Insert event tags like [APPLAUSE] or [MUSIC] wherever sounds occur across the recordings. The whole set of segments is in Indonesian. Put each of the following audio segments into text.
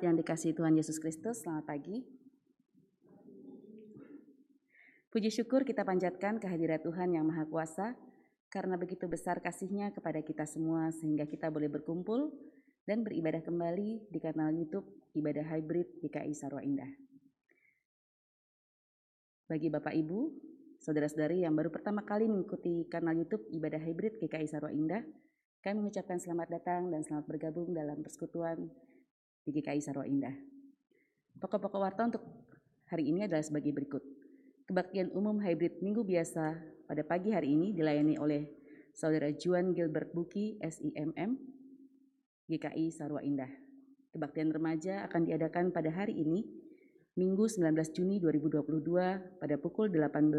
Jemaat yang dikasih Tuhan Yesus Kristus, selamat pagi. Puji syukur kita panjatkan kehadirat Tuhan yang Maha Kuasa, karena begitu besar kasihnya kepada kita semua sehingga kita boleh berkumpul dan beribadah kembali di kanal YouTube Ibadah Hybrid GKI Sarwa Indah. Bagi Bapak Ibu, saudara-saudari yang baru pertama kali mengikuti kanal YouTube Ibadah Hybrid GKI Sarwa Indah, kami mengucapkan selamat datang dan selamat bergabung dalam persekutuan di GKI Sarwa Indah. Pokok-pokok warta untuk hari ini adalah sebagai berikut. Kebaktian umum hybrid minggu biasa pada pagi hari ini dilayani oleh Saudara Juan Gilbert Buki, SIMM, GKI Sarwa Indah. Kebaktian remaja akan diadakan pada hari ini, Minggu 19 Juni 2022 pada pukul 18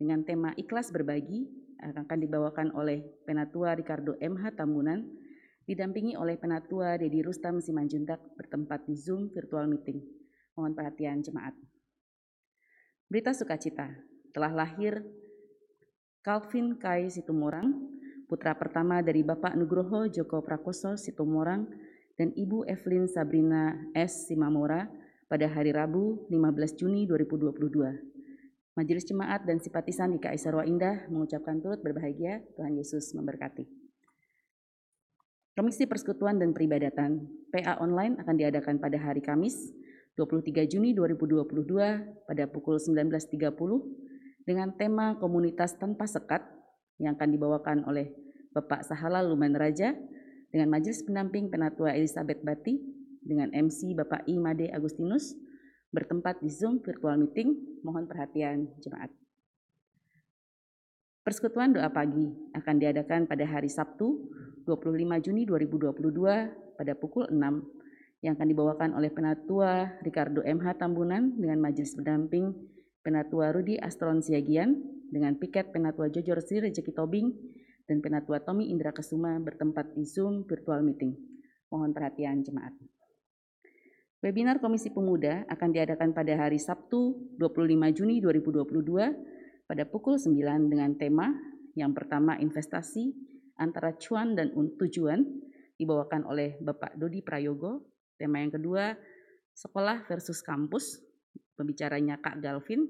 dengan tema Ikhlas Berbagi akan dibawakan oleh Penatua Ricardo MH Tambunan didampingi oleh Penatua Dedi Rustam Simanjuntak bertempat di Zoom virtual meeting. Mohon perhatian jemaat. Berita sukacita, telah lahir Calvin Kai Situmorang, putra pertama dari Bapak Nugroho Joko Prakoso Situmorang dan Ibu Evelyn Sabrina S. Simamora pada hari Rabu 15 Juni 2022. Majelis Jemaat dan Simpatisan IKI Sarwa Indah mengucapkan turut berbahagia, Tuhan Yesus memberkati. Komisi Persekutuan dan Peribadatan PA online akan diadakan pada hari Kamis 23 Juni 2022 pada pukul 19.30 dengan tema Komunitas Tanpa Sekat yang akan dibawakan oleh Bapak Sahala Luman Raja dengan Majelis Pendamping Penatua Elizabeth Bati dengan MC Bapak I. Made Agustinus bertempat di Zoom virtual meeting. Mohon perhatian jemaat. Persekutuan doa pagi akan diadakan pada hari Sabtu 25 Juni 2022 pada pukul 6 yang akan dibawakan oleh Penatua Ricardo MH Tambunan dengan Majelis Pendamping Penatua Rudi Astron Siagian dengan piket Penatua Jojor Sri Rejeki Tobing dan Penatua Tommy Indra Kesuma bertempat di Zoom virtual meeting. Mohon perhatian jemaat. Webinar Komisi Pemuda akan diadakan pada hari Sabtu 25 Juni 2022 pada pukul 9 dengan tema yang pertama investasi antara cuan dan tujuan dibawakan oleh Bapak Dodi Prayogo. Tema yang kedua sekolah versus kampus pembicaranya Kak Galvin,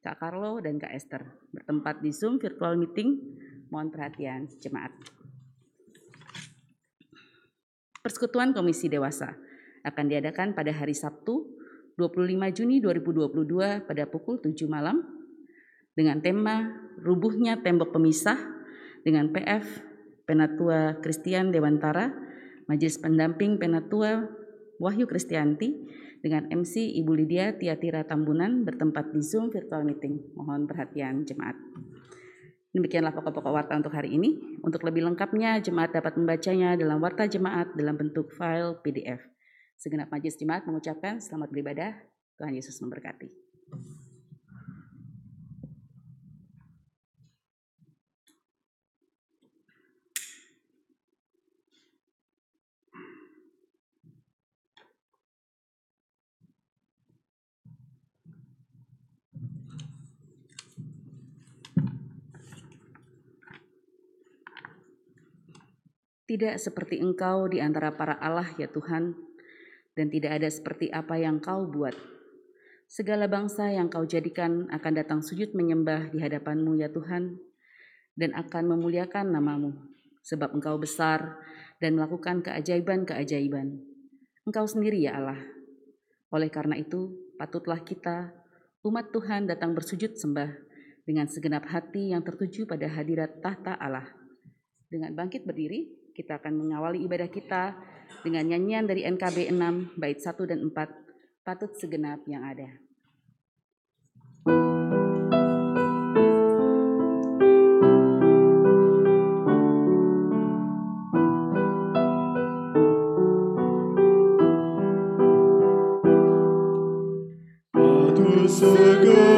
Kak Carlo, dan Kak Esther bertempat di Zoom virtual meeting Mohon perhatian jemaat. Persekutuan Komisi Dewasa akan diadakan pada hari Sabtu 25 Juni 2022 pada pukul 7 malam dengan tema Rubuhnya Tembok Pemisah dengan PF Penatua Kristian Dewantara, Majelis Pendamping Penatua Wahyu Kristianti dengan MC Ibu Lydia Tiatira Tambunan bertempat di Zoom virtual meeting. Mohon perhatian jemaat. Demikianlah pokok-pokok warta untuk hari ini. Untuk lebih lengkapnya, jemaat dapat membacanya dalam warta jemaat dalam bentuk file PDF. Segenap majlis jemaat mengucapkan selamat beribadah. Tuhan Yesus memberkati. Tidak seperti Engkau di antara para Allah, ya Tuhan, dan tidak ada seperti apa yang Kau buat. Segala bangsa yang Kau jadikan akan datang sujud menyembah di hadapan-Mu, ya Tuhan, dan akan memuliakan namamu, sebab Engkau besar dan melakukan keajaiban-keajaiban. Engkau sendiri, ya Allah. Oleh karena itu, patutlah kita, umat Tuhan, datang bersujud sembah dengan segenap hati yang tertuju pada hadirat tahta Allah. Dengan bangkit berdiri, kita akan mengawali ibadah kita dengan nyanyian dari NKB 6 bait 1 dan 4 patut segenap yang ada. tu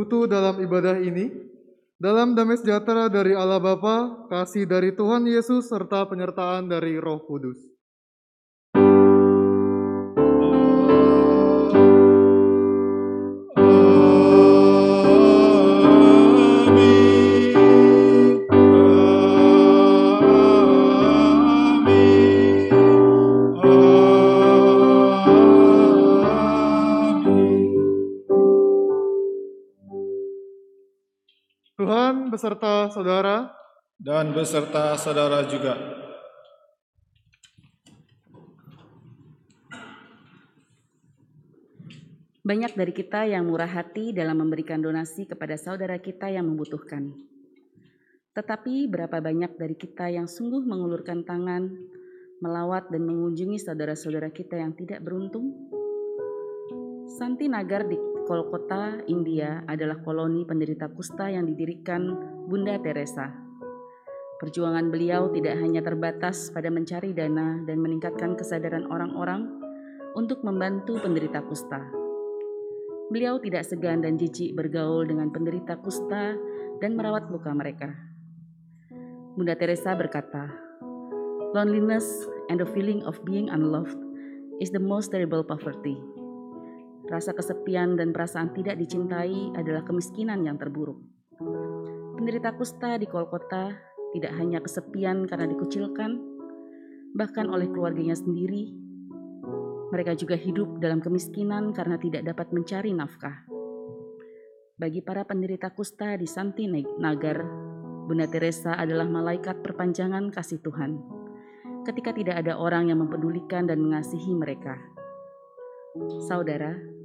bersekutu dalam ibadah ini, dalam damai sejahtera dari Allah Bapa, kasih dari Tuhan Yesus, serta penyertaan dari Roh Kudus. Tuhan beserta saudara, dan beserta saudara juga. Banyak dari kita yang murah hati dalam memberikan donasi kepada saudara kita yang membutuhkan. Tetapi berapa banyak dari kita yang sungguh mengulurkan tangan, melawat dan mengunjungi saudara-saudara kita yang tidak beruntung? Santi Nagar di Kolkota, India adalah koloni penderita kusta yang didirikan Bunda Teresa. Perjuangan beliau tidak hanya terbatas pada mencari dana dan meningkatkan kesadaran orang-orang untuk membantu penderita kusta. Beliau tidak segan dan jijik bergaul dengan penderita kusta dan merawat luka mereka. Bunda Teresa berkata, "Loneliness and the feeling of being unloved is the most terrible poverty." Rasa kesepian dan perasaan tidak dicintai adalah kemiskinan yang terburuk. Penderita kusta di Kolkota tidak hanya kesepian karena dikucilkan, bahkan oleh keluarganya sendiri. Mereka juga hidup dalam kemiskinan karena tidak dapat mencari nafkah. Bagi para penderita kusta di Santi Nagar, Bunda Teresa adalah malaikat perpanjangan kasih Tuhan. Ketika tidak ada orang yang mempedulikan dan mengasihi mereka, saudara,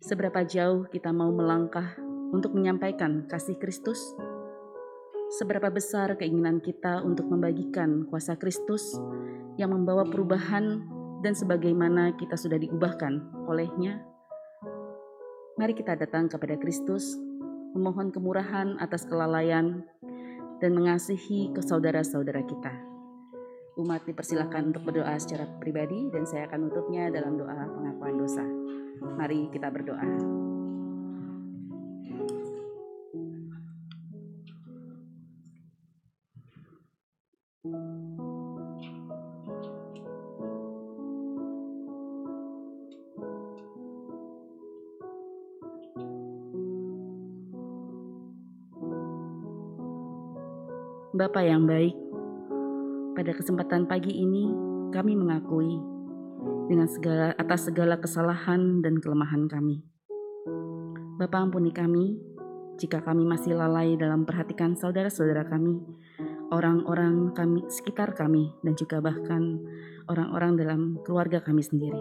Seberapa jauh kita mau melangkah untuk menyampaikan kasih Kristus? Seberapa besar keinginan kita untuk membagikan kuasa Kristus yang membawa perubahan dan sebagaimana kita sudah diubahkan olehnya? Mari kita datang kepada Kristus, memohon kemurahan atas kelalaian dan mengasihi ke saudara-saudara kita. Umat dipersilakan untuk berdoa secara pribadi dan saya akan tutupnya dalam doa pengakuan dosa. Mari kita berdoa. Bapak yang baik, pada kesempatan pagi ini kami mengakui dengan segala atas segala kesalahan dan kelemahan kami. Bapa ampuni kami jika kami masih lalai dalam perhatikan saudara-saudara kami, orang-orang kami sekitar kami dan juga bahkan orang-orang dalam keluarga kami sendiri.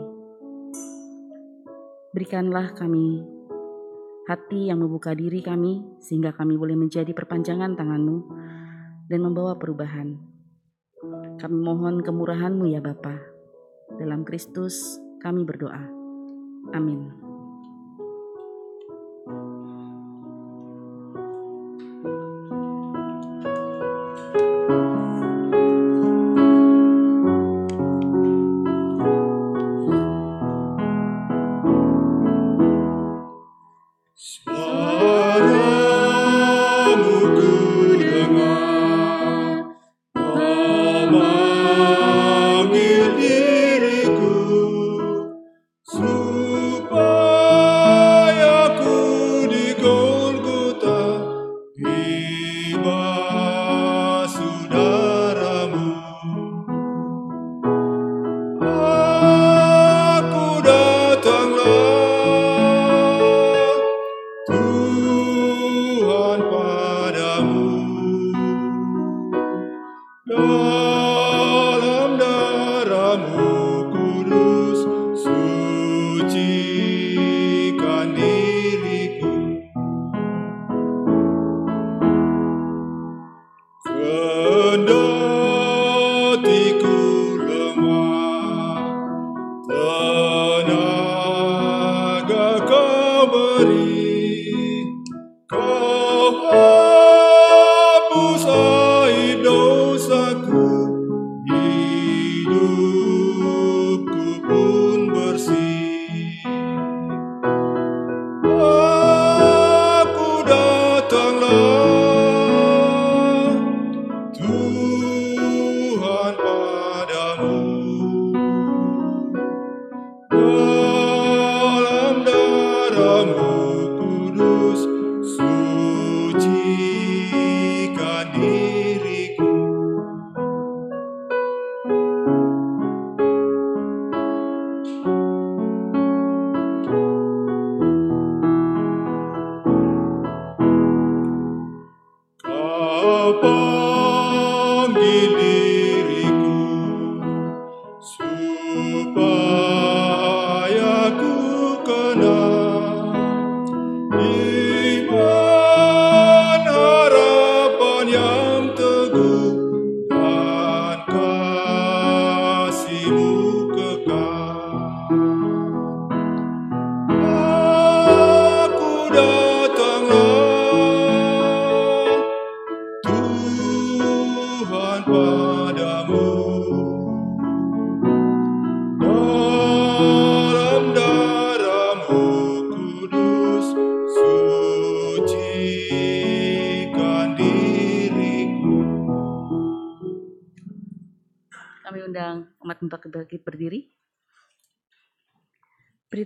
Berikanlah kami hati yang membuka diri kami sehingga kami boleh menjadi perpanjangan tanganmu dan membawa perubahan. Kami mohon kemurahan-Mu ya Bapak. Dalam Kristus kami berdoa. Amin.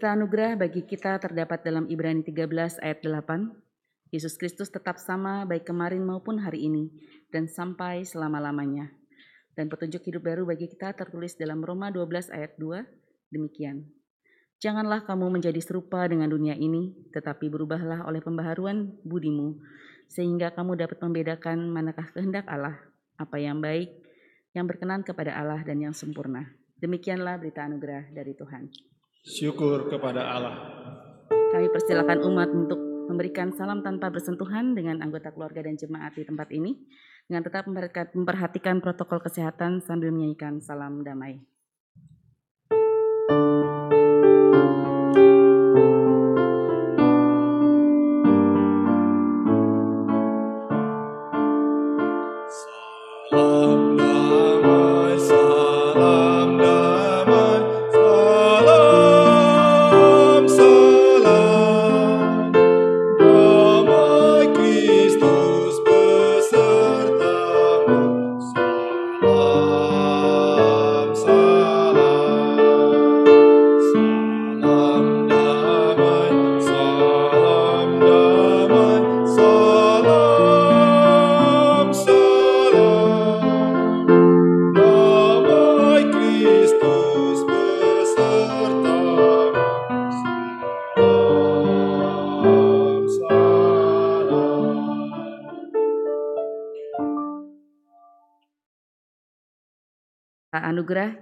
Berita anugerah bagi kita terdapat dalam Ibrani 13 ayat 8. Yesus Kristus tetap sama baik kemarin maupun hari ini dan sampai selama-lamanya. Dan petunjuk hidup baru bagi kita tertulis dalam Roma 12 ayat 2. Demikian. Janganlah kamu menjadi serupa dengan dunia ini, tetapi berubahlah oleh pembaharuan budimu, sehingga kamu dapat membedakan manakah kehendak Allah, apa yang baik, yang berkenan kepada Allah dan yang sempurna. Demikianlah berita anugerah dari Tuhan. Syukur kepada Allah. Kami persilakan umat untuk memberikan salam tanpa bersentuhan dengan anggota keluarga dan jemaat di tempat ini, dengan tetap memperhatikan- protokol kesehatan sambil menyanyikan salam damai.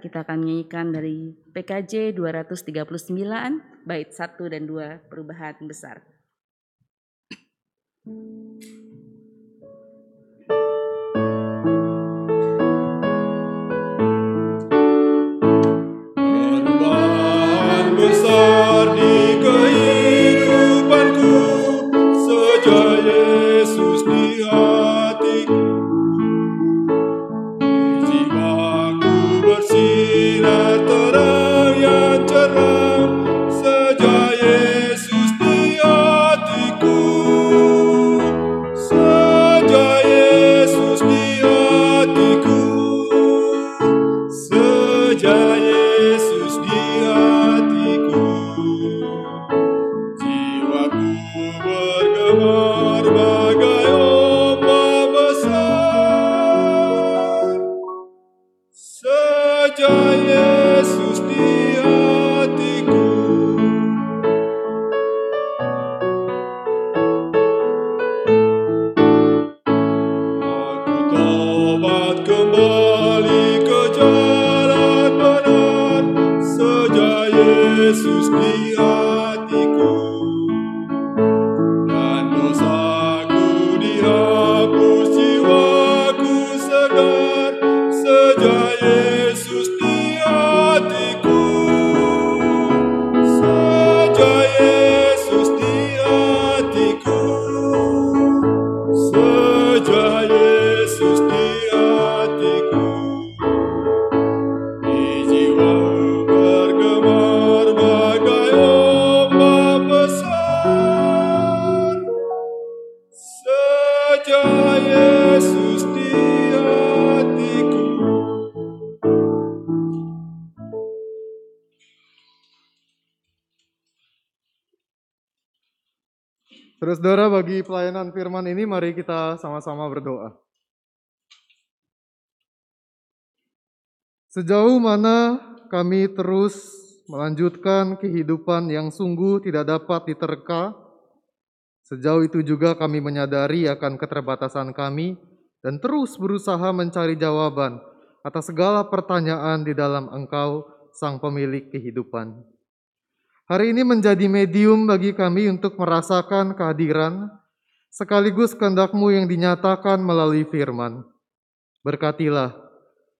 Kita akan menyanyikan dari PKJ 239 bait 1 dan 2 perubahan besar. Perubahan mari kita sama-sama berdoa. Sejauh mana kami terus melanjutkan kehidupan yang sungguh tidak dapat diterka, sejauh itu juga kami menyadari akan keterbatasan kami dan terus berusaha mencari jawaban atas segala pertanyaan di dalam Engkau, Sang Pemilik kehidupan. Hari ini menjadi medium bagi kami untuk merasakan kehadiran sekaligus kehendak-Mu yang dinyatakan melalui firman. Berkatilah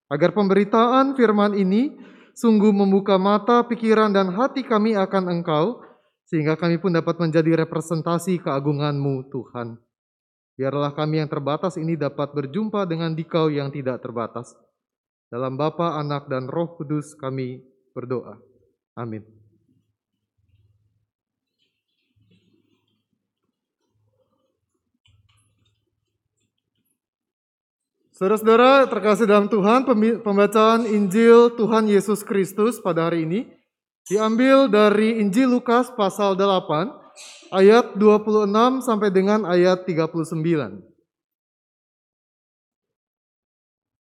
agar pemberitaan firman ini sungguh membuka mata, pikiran, dan hati kami akan Engkau, sehingga kami pun dapat menjadi representasi keagungan-Mu, Tuhan. Biarlah kami yang terbatas ini dapat berjumpa dengan Dikau yang tidak terbatas. Dalam Bapa, Anak, dan Roh Kudus kami berdoa. Amin. Saudara-saudara terkasih dalam Tuhan, pembacaan Injil Tuhan Yesus Kristus pada hari ini diambil dari Injil Lukas pasal 8 ayat 26 sampai dengan ayat 39.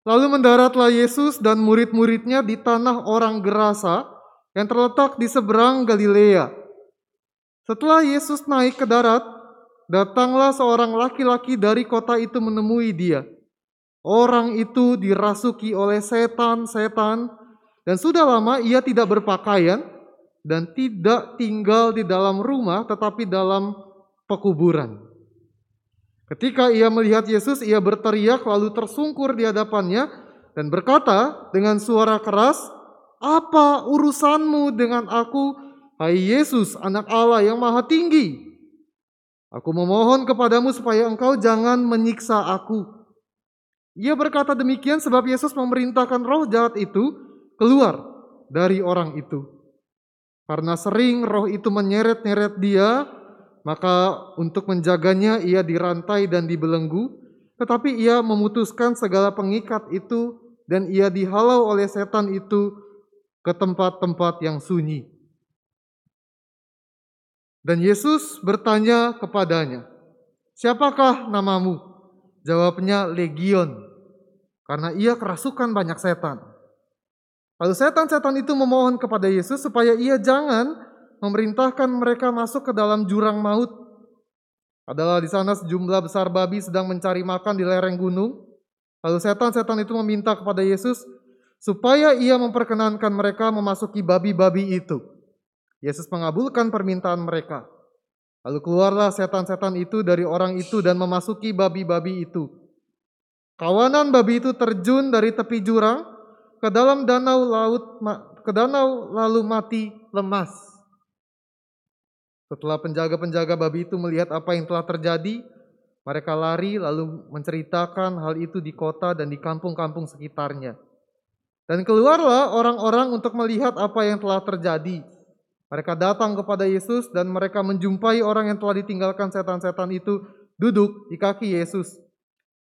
Lalu mendaratlah Yesus dan murid-muridnya di tanah orang Gerasa yang terletak di seberang Galilea. Setelah Yesus naik ke darat, datanglah seorang laki-laki dari kota itu menemui dia. Orang itu dirasuki oleh setan-setan dan sudah lama ia tidak berpakaian dan tidak tinggal di dalam rumah tetapi dalam pekuburan. Ketika ia melihat Yesus, ia berteriak lalu tersungkur di hadapannya dan berkata dengan suara keras, "Apa urusanmu dengan aku, hai Yesus, anak Allah yang maha tinggi? Aku memohon kepadamu supaya engkau jangan menyiksa aku." Ia berkata demikian sebab Yesus memerintahkan roh jahat itu keluar dari orang itu. Karena sering roh itu menyeret-nyeret dia, maka untuk menjaganya ia dirantai dan dibelenggu, tetapi ia memutuskan segala pengikat itu dan ia dihalau oleh setan itu ke tempat-tempat yang sunyi. Dan Yesus bertanya kepadanya, "Siapakah namamu?" Jawabnya legion, karena ia kerasukan banyak setan. Lalu setan-setan itu memohon kepada Yesus supaya ia jangan memerintahkan mereka masuk ke dalam jurang maut. Adalah di sana sejumlah besar babi sedang mencari makan di lereng gunung. Lalu setan-setan itu meminta kepada Yesus supaya ia memperkenankan mereka memasuki babi-babi itu. Yesus mengabulkan permintaan mereka. Lalu keluarlah setan-setan itu dari orang itu dan memasuki babi-babi itu. Kawanan babi itu terjun dari tepi jurang ke dalam danau laut ke danau lalu mati lemas. Setelah penjaga-penjaga babi itu melihat apa yang telah terjadi, mereka lari lalu menceritakan hal itu di kota dan di kampung-kampung sekitarnya. Dan keluarlah orang-orang untuk melihat apa yang telah terjadi. Mereka datang kepada Yesus dan mereka menjumpai orang yang telah ditinggalkan setan-setan itu duduk di kaki Yesus.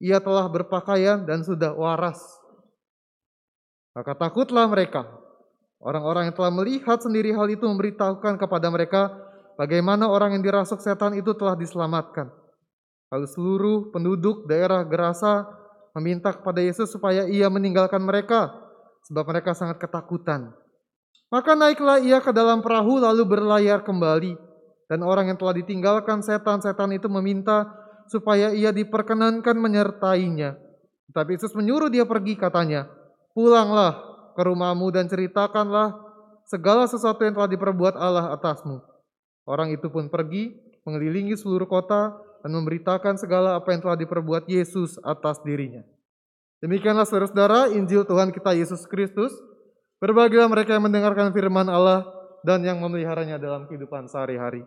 Ia telah berpakaian dan sudah waras. Maka takutlah mereka. Orang-orang yang telah melihat sendiri hal itu memberitahukan kepada mereka bagaimana orang yang dirasuk setan itu telah diselamatkan. Lalu seluruh penduduk daerah Gerasa meminta kepada Yesus supaya ia meninggalkan mereka sebab mereka sangat ketakutan. Maka naiklah ia ke dalam perahu lalu berlayar kembali. Dan orang yang telah ditinggalkan setan-setan itu meminta supaya ia diperkenankan menyertainya. Tapi Yesus menyuruh dia pergi katanya, pulanglah ke rumahmu dan ceritakanlah segala sesuatu yang telah diperbuat Allah atasmu. Orang itu pun pergi mengelilingi seluruh kota dan memberitakan segala apa yang telah diperbuat Yesus atas dirinya. Demikianlah saudara-saudara Injil Tuhan kita Yesus Kristus. Berbahagialah mereka yang mendengarkan firman Allah dan yang memeliharanya dalam kehidupan sehari-hari.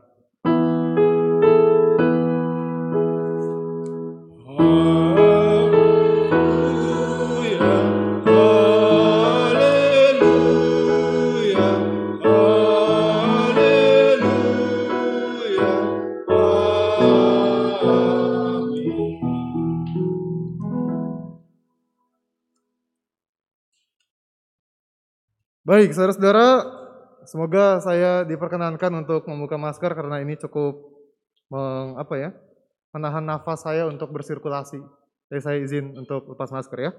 Baik, saudara-saudara, semoga saya diperkenankan untuk membuka masker karena ini cukup meng, apa ya, menahan nafas saya untuk bersirkulasi. Jadi saya izin untuk lepas masker ya.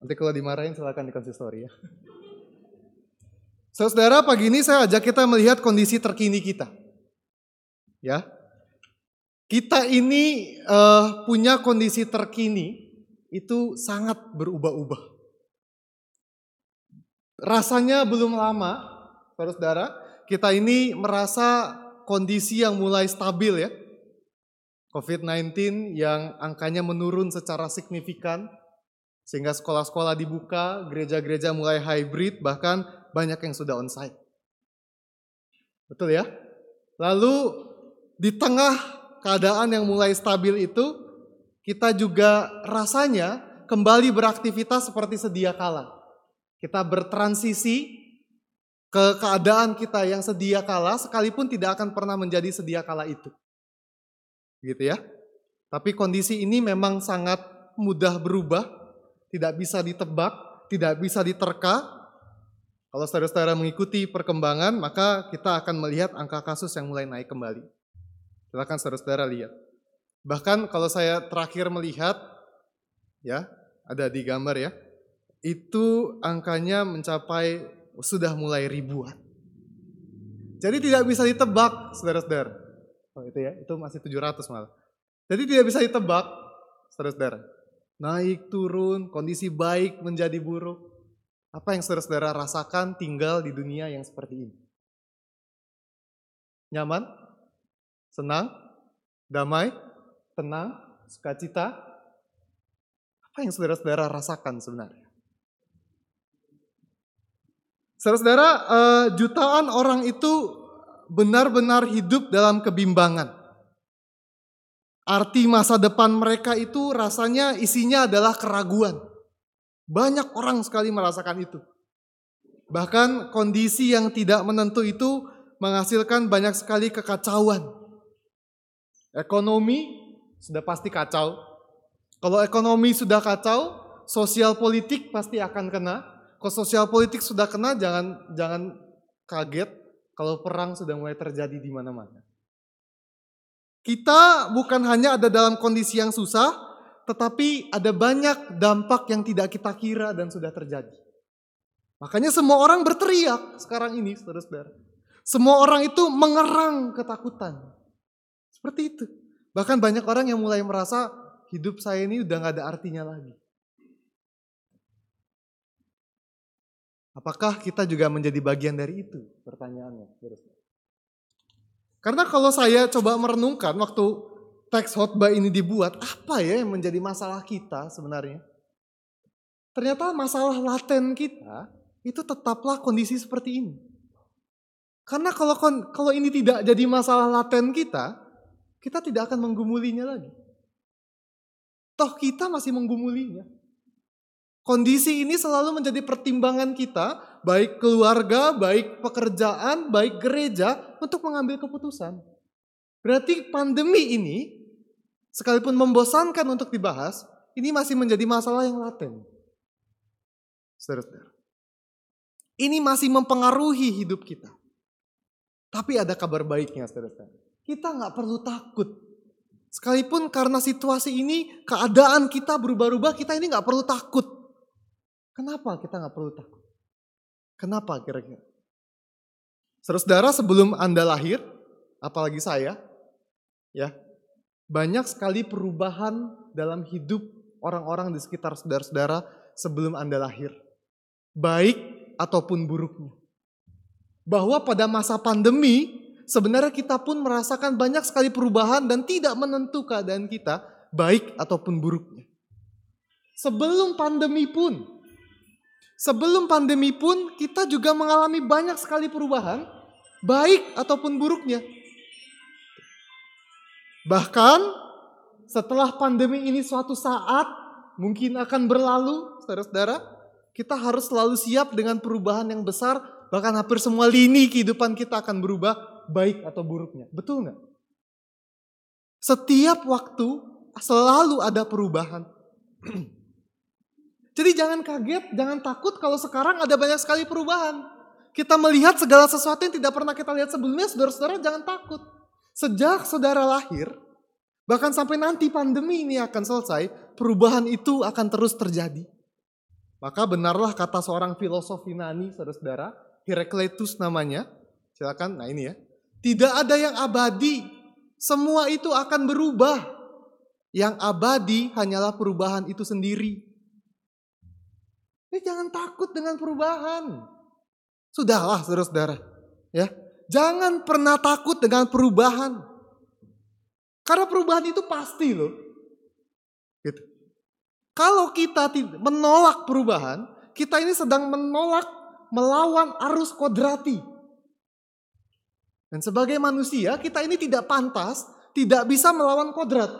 Nanti kalau dimarahin silakan dikonsistori ya. Saudara, pagi ini saya ajak kita melihat kondisi terkini kita. Ya, kita ini uh, punya kondisi terkini itu sangat berubah-ubah. Rasanya belum lama, saudara-saudara, kita ini merasa kondisi yang mulai stabil ya. COVID-19 yang angkanya menurun secara signifikan, sehingga sekolah-sekolah dibuka, gereja-gereja mulai hybrid, bahkan banyak yang sudah onsite. Betul ya? Lalu di tengah keadaan yang mulai stabil itu, kita juga rasanya kembali beraktivitas seperti sedia kala. Kita bertransisi ke keadaan kita yang sedia kala, sekalipun tidak akan pernah menjadi sedia kala itu. Gitu ya. Tapi kondisi ini memang sangat mudah berubah, tidak bisa ditebak, tidak bisa diterka. Kalau saudara-saudara mengikuti perkembangan, maka kita akan melihat angka kasus yang mulai naik kembali. Silakan saudara-saudara lihat. Bahkan kalau saya terakhir melihat, ya ada di gambar ya, itu angkanya mencapai sudah mulai ribuan. Jadi tidak bisa ditebak, saudara-saudara. Oh itu ya, itu masih 700 malah. Jadi tidak bisa ditebak, saudara-saudara. Naik turun, kondisi baik menjadi buruk. Apa yang saudara-saudara rasakan tinggal di dunia yang seperti ini? Nyaman? Senang? Damai? Tenang? Sukacita? Apa yang saudara-saudara rasakan sebenarnya? Saudara-saudara, uh, jutaan orang itu benar-benar hidup dalam kebimbangan. Arti masa depan mereka itu rasanya isinya adalah keraguan. Banyak orang sekali merasakan itu. Bahkan kondisi yang tidak menentu itu menghasilkan banyak sekali kekacauan. Ekonomi sudah pasti kacau. Kalau ekonomi sudah kacau, sosial politik pasti akan kena. Kalau sosial politik sudah kena, jangan jangan kaget kalau perang sudah mulai terjadi di mana-mana. Kita bukan hanya ada dalam kondisi yang susah, tetapi ada banyak dampak yang tidak kita kira dan sudah terjadi. Makanya semua orang berteriak sekarang ini, saudara-saudara. Semua orang itu mengerang ketakutan. Seperti itu. Bahkan banyak orang yang mulai merasa hidup saya ini udah gak ada artinya lagi. Apakah kita juga menjadi bagian dari itu? Pertanyaannya. Karena kalau saya coba merenungkan waktu teks khotbah ini dibuat, apa ya yang menjadi masalah kita sebenarnya? Ternyata masalah laten kita itu tetaplah kondisi seperti ini. Karena kalau kalau ini tidak jadi masalah laten kita, kita tidak akan menggumulinya lagi. Toh kita masih menggumulinya. Kondisi ini selalu menjadi pertimbangan kita, baik keluarga, baik pekerjaan, baik gereja, untuk mengambil keputusan. Berarti pandemi ini, sekalipun membosankan untuk dibahas, ini masih menjadi masalah yang laten. Saudara, ini masih mempengaruhi hidup kita. Tapi ada kabar baiknya, saudara. Kita nggak perlu takut. Sekalipun karena situasi ini, keadaan kita berubah-ubah, kita ini nggak perlu takut. Kenapa kita nggak perlu takut? Kenapa kira-kira? Saudara, sebelum Anda lahir, apalagi saya, ya, banyak sekali perubahan dalam hidup orang-orang di sekitar saudara-saudara sebelum Anda lahir. Baik ataupun buruknya. Bahwa pada masa pandemi, sebenarnya kita pun merasakan banyak sekali perubahan dan tidak menentu keadaan kita, baik ataupun buruknya. Sebelum pandemi pun, Sebelum pandemi pun kita juga mengalami banyak sekali perubahan, baik ataupun buruknya. Bahkan setelah pandemi ini suatu saat mungkin akan berlalu, saudara-saudara, kita harus selalu siap dengan perubahan yang besar, bahkan hampir semua lini kehidupan kita akan berubah, baik atau buruknya. Betul nggak? Setiap waktu selalu ada perubahan. [CLEARS THROAT] Jadi jangan kaget, jangan takut kalau sekarang ada banyak sekali perubahan. Kita melihat segala sesuatu yang tidak pernah kita lihat sebelumnya, saudara-saudara jangan takut. Sejak saudara lahir, bahkan sampai nanti pandemi ini akan selesai, perubahan itu akan terus terjadi. Maka benarlah kata seorang filosof Yunani, saudara-saudara, Herakleitus namanya. Silakan, nah ini ya. Tidak ada yang abadi, semua itu akan berubah. Yang abadi hanyalah perubahan itu sendiri. Ini jangan takut dengan perubahan. Sudahlah saudara-saudara. Ya, Jangan pernah takut dengan perubahan. Karena perubahan itu pasti loh. Gitu. Kalau kita menolak perubahan, kita ini sedang menolak melawan arus kodrati. Dan sebagai manusia, kita ini tidak pantas, tidak bisa melawan kodrat.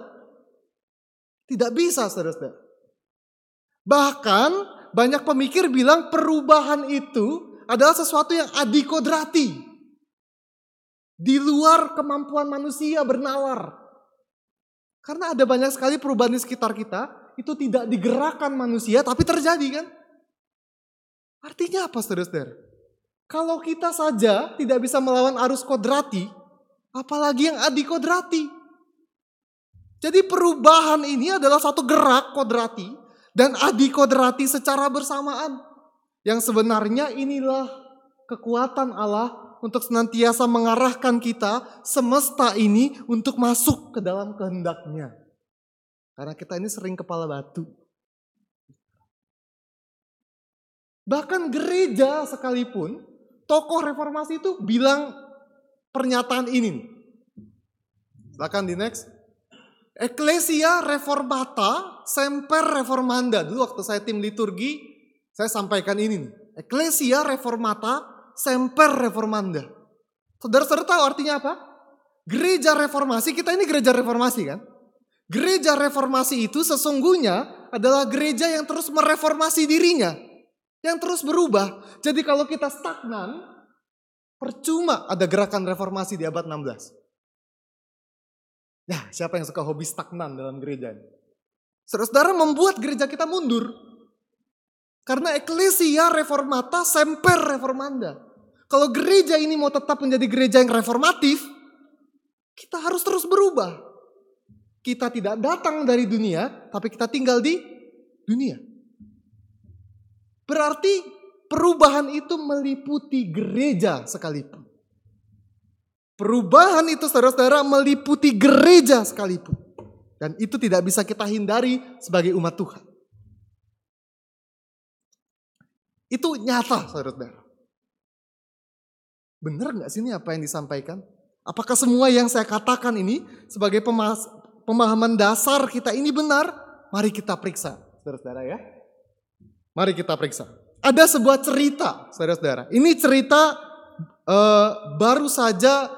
Tidak bisa, saudara-saudara. Bahkan banyak pemikir bilang perubahan itu adalah sesuatu yang adikodrati. Di luar kemampuan manusia bernalar. Karena ada banyak sekali perubahan di sekitar kita, itu tidak digerakkan manusia, tapi terjadi kan? Artinya apa saudara-saudara? Kalau kita saja tidak bisa melawan arus kodrati, apalagi yang adikodrati. Jadi perubahan ini adalah satu gerak kodrati dan adikodrati secara bersamaan. Yang sebenarnya inilah kekuatan Allah untuk senantiasa mengarahkan kita semesta ini untuk masuk ke dalam kehendaknya. Karena kita ini sering kepala batu. Bahkan gereja sekalipun, tokoh reformasi itu bilang pernyataan ini. Silakan di next. Ecclesia reformata semper reformanda. Dulu waktu saya tim liturgi, saya sampaikan ini nih. Ecclesia reformata semper reformanda. Saudara-saudara tahu artinya apa? Gereja reformasi, kita ini gereja reformasi kan? Gereja reformasi itu sesungguhnya adalah gereja yang terus mereformasi dirinya yang terus berubah. Jadi kalau kita stagnan, percuma ada gerakan reformasi di abad 16. Ya, siapa yang suka hobi stagnan dalam gereja ini? Saudara-saudara membuat gereja kita mundur. Karena eklesia reformata semper reformanda. Kalau gereja ini mau tetap menjadi gereja yang reformatif, kita harus terus berubah. Kita tidak datang dari dunia, tapi kita tinggal di dunia. Berarti perubahan itu meliputi gereja sekalipun. Perubahan itu saudara-saudara meliputi gereja sekalipun. Dan itu tidak bisa kita hindari sebagai umat Tuhan. Itu nyata saudara-saudara. Benar nggak sih ini apa yang disampaikan? Apakah semua yang saya katakan ini sebagai pemahaman dasar kita ini benar? Mari kita periksa, saudara-saudara ya. Mari kita periksa. Ada sebuah cerita, saudara-saudara. Ini cerita uh, baru saja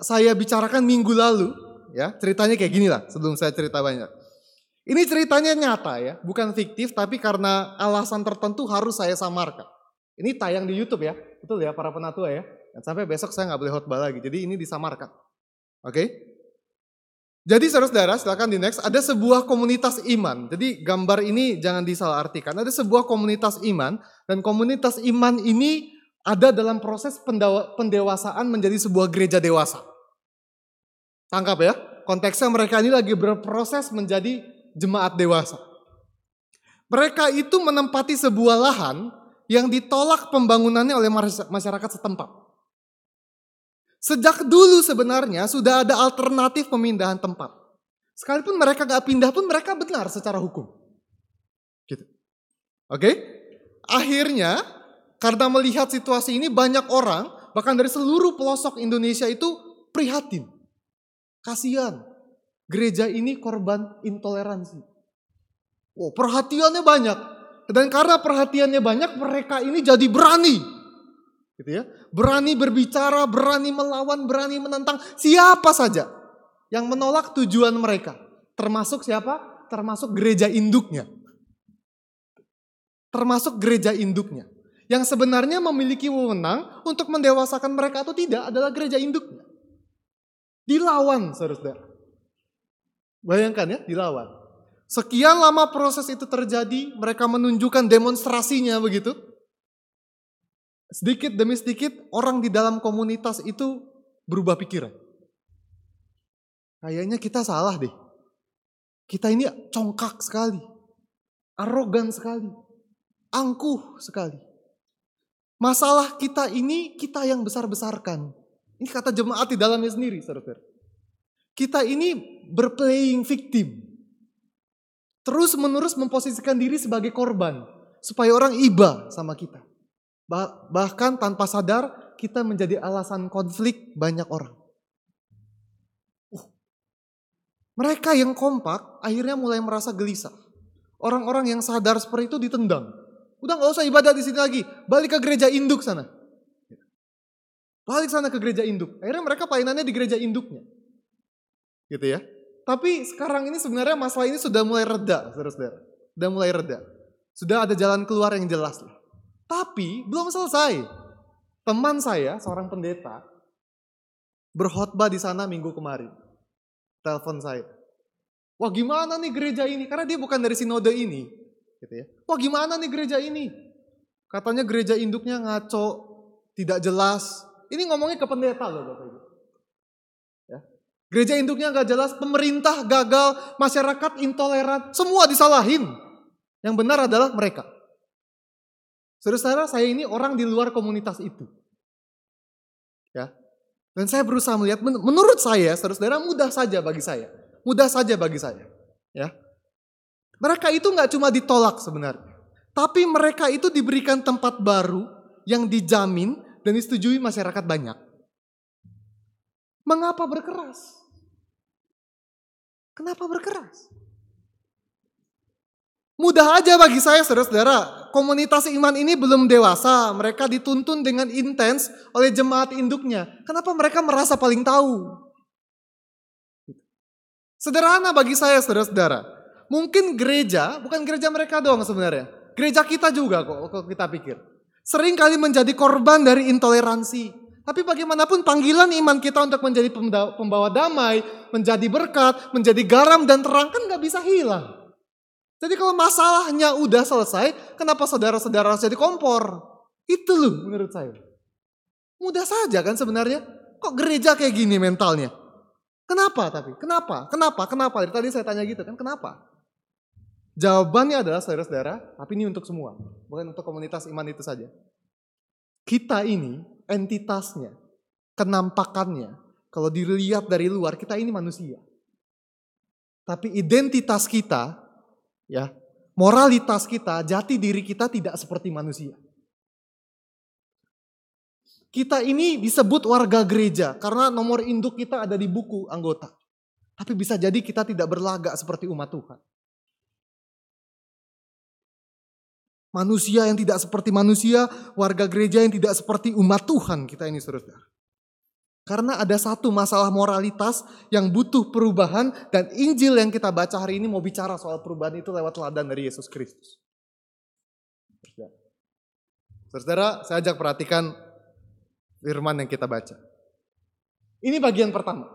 saya bicarakan minggu lalu. Ya, ceritanya kayak gini lah sebelum saya cerita banyak. Ini ceritanya nyata ya, bukan fiktif, tapi karena alasan tertentu harus saya samarkan. Ini tayang di YouTube ya, betul ya para penatua ya. Dan sampai besok saya nggak boleh khotbah lagi, jadi ini disamarkan. Oke? Jadi saudara-saudara silakan di next. Ada sebuah komunitas iman. Jadi gambar ini jangan disalahartikan. Ada sebuah komunitas iman dan komunitas iman ini ada dalam proses pendewasaan menjadi sebuah gereja dewasa. Tangkap ya, konteksnya mereka ini lagi berproses menjadi jemaat dewasa. Mereka itu menempati sebuah lahan yang ditolak pembangunannya oleh masyarakat setempat. Sejak dulu sebenarnya sudah ada alternatif pemindahan tempat. Sekalipun mereka gak pindah pun mereka benar secara hukum. Gitu. Oke? Akhirnya karena melihat situasi ini banyak orang bahkan dari seluruh pelosok Indonesia itu prihatin. Kasihan. Gereja ini korban intoleransi. Oh, perhatiannya banyak. Dan karena perhatiannya banyak mereka ini jadi berani Gitu ya. Berani berbicara, berani melawan, berani menentang siapa saja yang menolak tujuan mereka. Termasuk siapa? Termasuk gereja induknya. Termasuk gereja induknya. Yang sebenarnya memiliki wewenang untuk mendewasakan mereka atau tidak adalah gereja induknya. Dilawan, saudara-saudara. Bayangkan ya, dilawan. Sekian lama proses itu terjadi, mereka menunjukkan demonstrasinya begitu Sedikit demi sedikit orang di dalam komunitas itu berubah pikiran. Kayaknya kita salah deh. Kita ini congkak sekali. Arogan sekali. Angkuh sekali. Masalah kita ini kita yang besar-besarkan. Ini kata jemaat di dalamnya sendiri, saudara. Kita ini berplaying victim. terus menerus memposisikan diri sebagai korban supaya orang iba sama kita. Bah- bahkan tanpa sadar kita menjadi alasan konflik banyak orang. Uh, mereka yang kompak akhirnya mulai merasa gelisah. Orang-orang yang sadar seperti itu ditendang. Udah nggak usah ibadah di sini lagi, balik ke gereja induk sana. Balik sana ke gereja induk. Akhirnya mereka pelayanannya di gereja induknya. Gitu ya. Tapi sekarang ini sebenarnya masalah ini sudah mulai reda, saudara-saudara. Sudah mulai reda. Sudah ada jalan keluar yang jelas. lah. Tapi belum selesai. Teman saya, seorang pendeta, berkhotbah di sana minggu kemarin. Telepon saya. Wah gimana nih gereja ini? Karena dia bukan dari sinode ini. Gitu ya. Wah gimana nih gereja ini? Katanya gereja induknya ngaco, tidak jelas. Ini ngomongnya ke pendeta loh Bapak Ibu. Ya. Gereja induknya nggak jelas, pemerintah gagal, masyarakat intoleran, semua disalahin. Yang benar adalah mereka. Saudara-saudara, saya ini orang di luar komunitas itu. Ya. Dan saya berusaha melihat, men- menurut saya, saudara-saudara mudah saja bagi saya. Mudah saja bagi saya. Ya. Mereka itu nggak cuma ditolak sebenarnya. Tapi mereka itu diberikan tempat baru yang dijamin dan disetujui masyarakat banyak. Mengapa berkeras? Kenapa berkeras? Mudah aja bagi saya saudara-saudara, komunitas iman ini belum dewasa, mereka dituntun dengan intens oleh jemaat induknya. Kenapa mereka merasa paling tahu? Sederhana bagi saya saudara-saudara. Mungkin gereja, bukan gereja mereka doang sebenarnya. Gereja kita juga kok, kok kita pikir. Sering kali menjadi korban dari intoleransi. Tapi bagaimanapun panggilan iman kita untuk menjadi pembawa damai, menjadi berkat, menjadi garam dan terang kan nggak bisa hilang. Jadi kalau masalahnya udah selesai, kenapa saudara-saudara harus jadi kompor? Itu loh menurut saya. Mudah saja kan sebenarnya. Kok gereja kayak gini mentalnya? Kenapa tapi? Kenapa? Kenapa? Kenapa? Dari tadi saya tanya gitu kan, kenapa? Jawabannya adalah saudara-saudara, tapi ini untuk semua. Bukan untuk komunitas iman itu saja. Kita ini, entitasnya, kenampakannya, kalau dilihat dari luar, kita ini manusia. Tapi identitas kita, ya, moralitas kita, jati diri kita tidak seperti manusia. Kita ini disebut warga gereja karena nomor induk kita ada di buku anggota. Tapi bisa jadi kita tidak berlagak seperti umat Tuhan. Manusia yang tidak seperti manusia, warga gereja yang tidak seperti umat Tuhan kita ini saudara. Karena ada satu masalah moralitas yang butuh perubahan dan Injil yang kita baca hari ini mau bicara soal perubahan itu lewat teladan dari Yesus Kristus. Saudara, saya ajak perhatikan firman yang kita baca. Ini bagian pertama.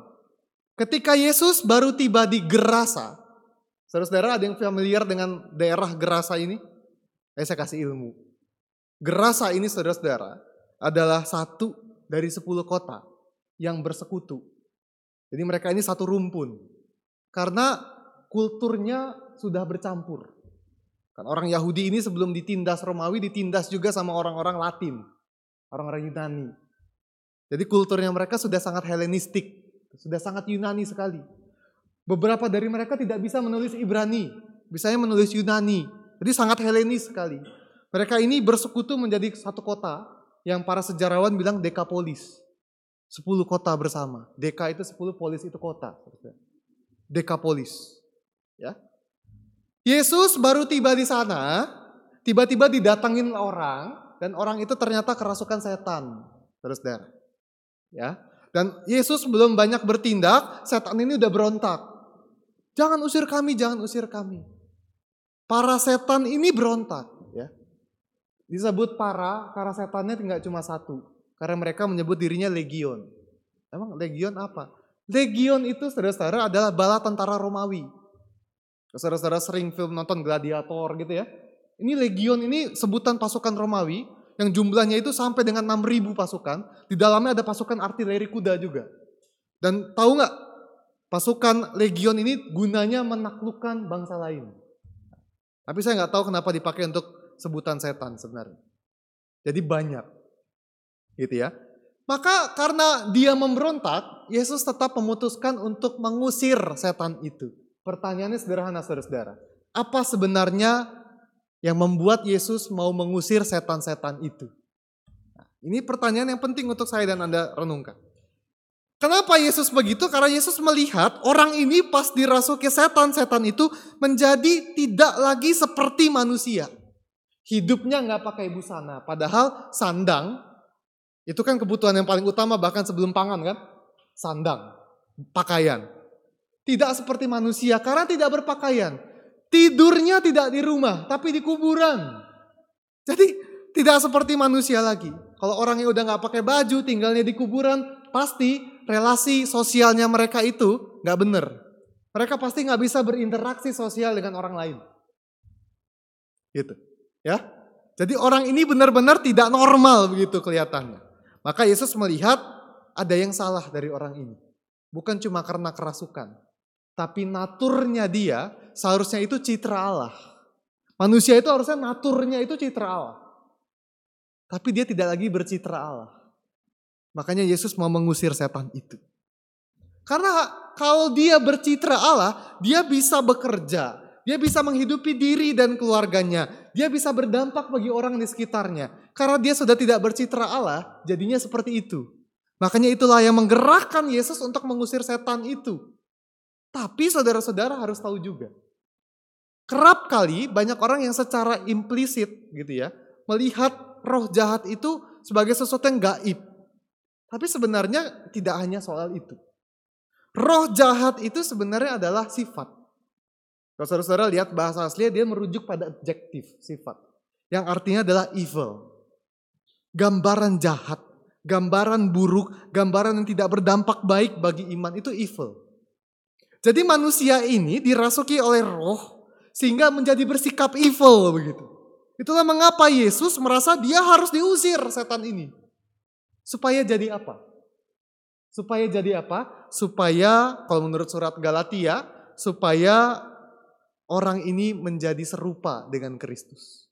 Ketika Yesus baru tiba di Gerasa, saudara-saudara ada yang familiar dengan daerah Gerasa ini? Eh, saya kasih ilmu. Gerasa ini saudara-saudara adalah satu dari sepuluh kota yang bersekutu. Jadi mereka ini satu rumpun. Karena kulturnya sudah bercampur. Kan orang Yahudi ini sebelum ditindas Romawi ditindas juga sama orang-orang Latin. Orang-orang Yunani. Jadi kulturnya mereka sudah sangat Helenistik. Sudah sangat Yunani sekali. Beberapa dari mereka tidak bisa menulis Ibrani. Bisanya menulis Yunani. Jadi sangat Helenis sekali. Mereka ini bersekutu menjadi satu kota yang para sejarawan bilang Dekapolis. Sepuluh kota bersama. Deka itu sepuluh, polis itu kota. Dekapolis. Ya. Yesus baru tiba di sana, tiba-tiba didatangin orang, dan orang itu ternyata kerasukan setan. Saudara-saudara. Ya. Dan Yesus belum banyak bertindak, setan ini udah berontak. Jangan usir kami, jangan usir kami. Para setan ini berontak. Ya. Disebut para, karena setannya tidak cuma satu. Karena mereka menyebut dirinya legion. Emang legion apa? Legion itu saudara-saudara adalah bala tentara Romawi. Saudara-saudara sering film nonton Gladiator gitu ya. Ini legion ini sebutan pasukan Romawi yang jumlahnya itu sampai dengan 6000 pasukan. Di dalamnya ada pasukan artileri kuda juga. Dan tahu nggak pasukan legion ini gunanya menaklukkan bangsa lain. Tapi saya nggak tahu kenapa dipakai untuk sebutan setan sebenarnya. Jadi banyak. Gitu ya. Maka karena dia memberontak, Yesus tetap memutuskan untuk mengusir setan itu. Pertanyaannya sederhana saudara-saudara. Apa sebenarnya yang membuat Yesus mau mengusir setan-setan itu? Nah, ini pertanyaan yang penting untuk saya dan Anda renungkan. Kenapa Yesus begitu? Karena Yesus melihat orang ini pas dirasuki setan-setan itu menjadi tidak lagi seperti manusia. Hidupnya nggak pakai busana, padahal sandang itu kan kebutuhan yang paling utama bahkan sebelum pangan kan? Sandang, pakaian. Tidak seperti manusia karena tidak berpakaian. Tidurnya tidak di rumah, tapi di kuburan. Jadi tidak seperti manusia lagi. Kalau orang yang udah nggak pakai baju, tinggalnya di kuburan, pasti relasi sosialnya mereka itu nggak bener. Mereka pasti nggak bisa berinteraksi sosial dengan orang lain. Gitu. Ya. Jadi orang ini benar-benar tidak normal begitu kelihatannya. Maka Yesus melihat ada yang salah dari orang ini. Bukan cuma karena kerasukan. Tapi naturnya dia seharusnya itu citra Allah. Manusia itu harusnya naturnya itu citra Allah. Tapi dia tidak lagi bercitra Allah. Makanya Yesus mau mengusir setan itu. Karena kalau dia bercitra Allah, dia bisa bekerja. Dia bisa menghidupi diri dan keluarganya. Dia bisa berdampak bagi orang di sekitarnya. Karena dia sudah tidak bercitra Allah, jadinya seperti itu. Makanya itulah yang menggerakkan Yesus untuk mengusir setan itu. Tapi saudara-saudara harus tahu juga. Kerap kali banyak orang yang secara implisit gitu ya. Melihat roh jahat itu sebagai sesuatu yang gaib. Tapi sebenarnya tidak hanya soal itu. Roh jahat itu sebenarnya adalah sifat. Kalau saudara-saudara lihat bahasa asli dia merujuk pada adjektif, sifat. Yang artinya adalah evil. Gambaran jahat, gambaran buruk, gambaran yang tidak berdampak baik bagi iman itu evil. Jadi manusia ini dirasuki oleh roh sehingga menjadi bersikap evil begitu. Itulah mengapa Yesus merasa dia harus diusir setan ini. Supaya jadi apa? Supaya jadi apa? Supaya kalau menurut surat Galatia, supaya orang ini menjadi serupa dengan Kristus.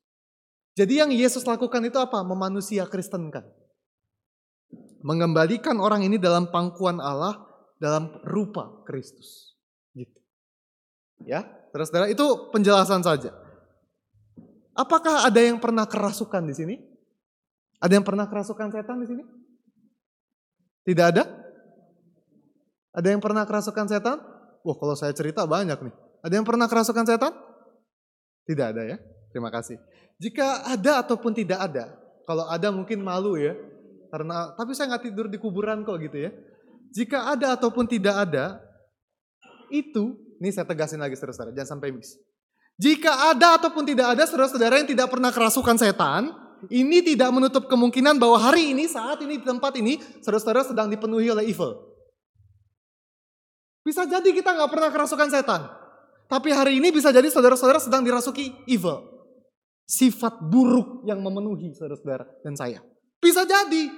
Jadi yang Yesus lakukan itu apa? Memanusia Kristenkan. Mengembalikan orang ini dalam pangkuan Allah dalam rupa Kristus. Gitu. Ya, saudara-saudara itu penjelasan saja. Apakah ada yang pernah kerasukan di sini? Ada yang pernah kerasukan setan di sini? Tidak ada? Ada yang pernah kerasukan setan? Wah kalau saya cerita banyak nih. Ada yang pernah kerasukan setan? Tidak ada ya. Terima kasih. Jika ada ataupun tidak ada, kalau ada mungkin malu ya. Karena tapi saya nggak tidur di kuburan kok gitu ya. Jika ada ataupun tidak ada, itu, ini saya tegasin lagi saudara-saudara, jangan sampai miss. Jika ada ataupun tidak ada saudara-saudara yang tidak pernah kerasukan setan, ini tidak menutup kemungkinan bahwa hari ini, saat ini, di tempat ini, saudara-saudara sedang dipenuhi oleh evil. Bisa jadi kita nggak pernah kerasukan setan. Tapi hari ini bisa jadi saudara-saudara sedang dirasuki evil. Sifat buruk yang memenuhi saudara-saudara dan saya. Bisa jadi.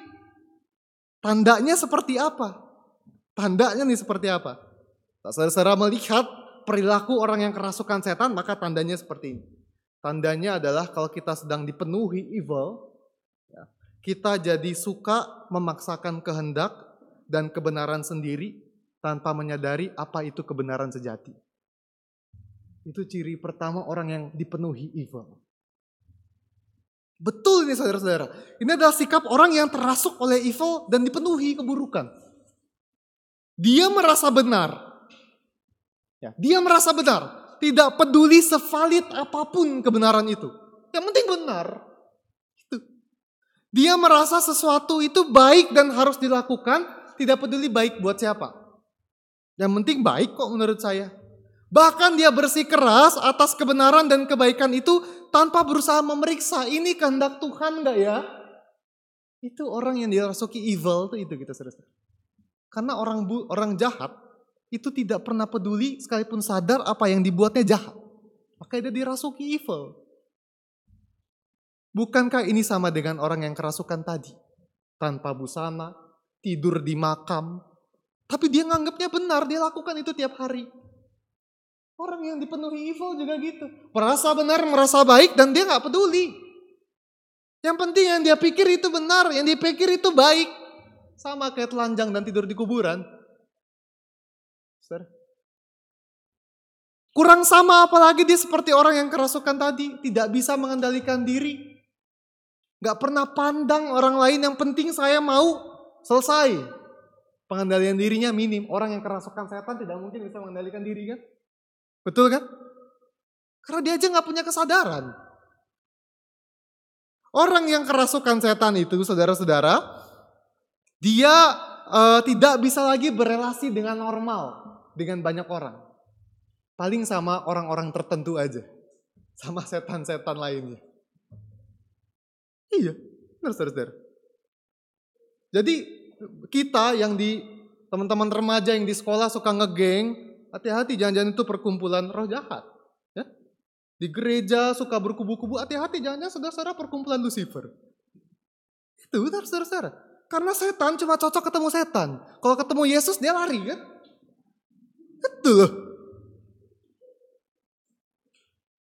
Tandanya seperti apa? Tandanya nih seperti apa? Saudara-saudara melihat perilaku orang yang kerasukan setan, maka tandanya seperti ini. Tandanya adalah kalau kita sedang dipenuhi evil, ya, kita jadi suka memaksakan kehendak dan kebenaran sendiri tanpa menyadari apa itu kebenaran sejati. Itu ciri pertama orang yang dipenuhi evil. Betul ini saudara-saudara. Ini adalah sikap orang yang terasuk oleh evil dan dipenuhi keburukan. Dia merasa benar. Ya, dia merasa benar tidak peduli sevalid apa pun kebenaran itu. Yang penting benar. Itu. Dia merasa sesuatu itu baik dan harus dilakukan, tidak peduli baik buat siapa. Yang penting baik kok menurut saya. Bahkan dia bersikeras atas kebenaran dan kebaikan itu tanpa berusaha memeriksa ini kehendak Tuhan enggak ya? Itu orang yang dirasuki evil itu itu kita saudara. Karena orang bu, orang jahat itu tidak pernah peduli sekalipun sadar apa yang dibuatnya jahat. Makanya dia dirasuki evil. Bukankah ini sama dengan orang yang kerasukan tadi? Tanpa busana, tidur di makam. Tapi dia nganggapnya benar, dia lakukan itu tiap hari. Orang yang dipenuhi evil juga gitu. Merasa benar, merasa baik, dan dia nggak peduli. Yang penting yang dia pikir itu benar, yang dia pikir itu baik. Sama kayak telanjang dan tidur di kuburan. Saudara. Kurang sama apalagi dia seperti orang yang kerasukan tadi. Tidak bisa mengendalikan diri. Gak pernah pandang orang lain yang penting saya mau selesai. Pengendalian dirinya minim. Orang yang kerasukan setan tidak mungkin bisa mengendalikan diri kan. Betul kan? Karena dia aja gak punya kesadaran. Orang yang kerasukan setan itu, saudara-saudara, dia uh, tidak bisa lagi berelasi dengan normal dengan banyak orang. Paling sama orang-orang tertentu aja, sama setan-setan lainnya. Iya, benar saudara. Jadi kita yang di teman-teman remaja yang di sekolah suka ngegeng, hati-hati jangan-jangan itu perkumpulan roh jahat. Di gereja suka berkubu-kubu, hati-hati jangan saudara-saudara perkumpulan Lucifer. Itu saudara-saudara. Karena setan cuma cocok ketemu setan. Kalau ketemu Yesus dia lari kan. Itu loh.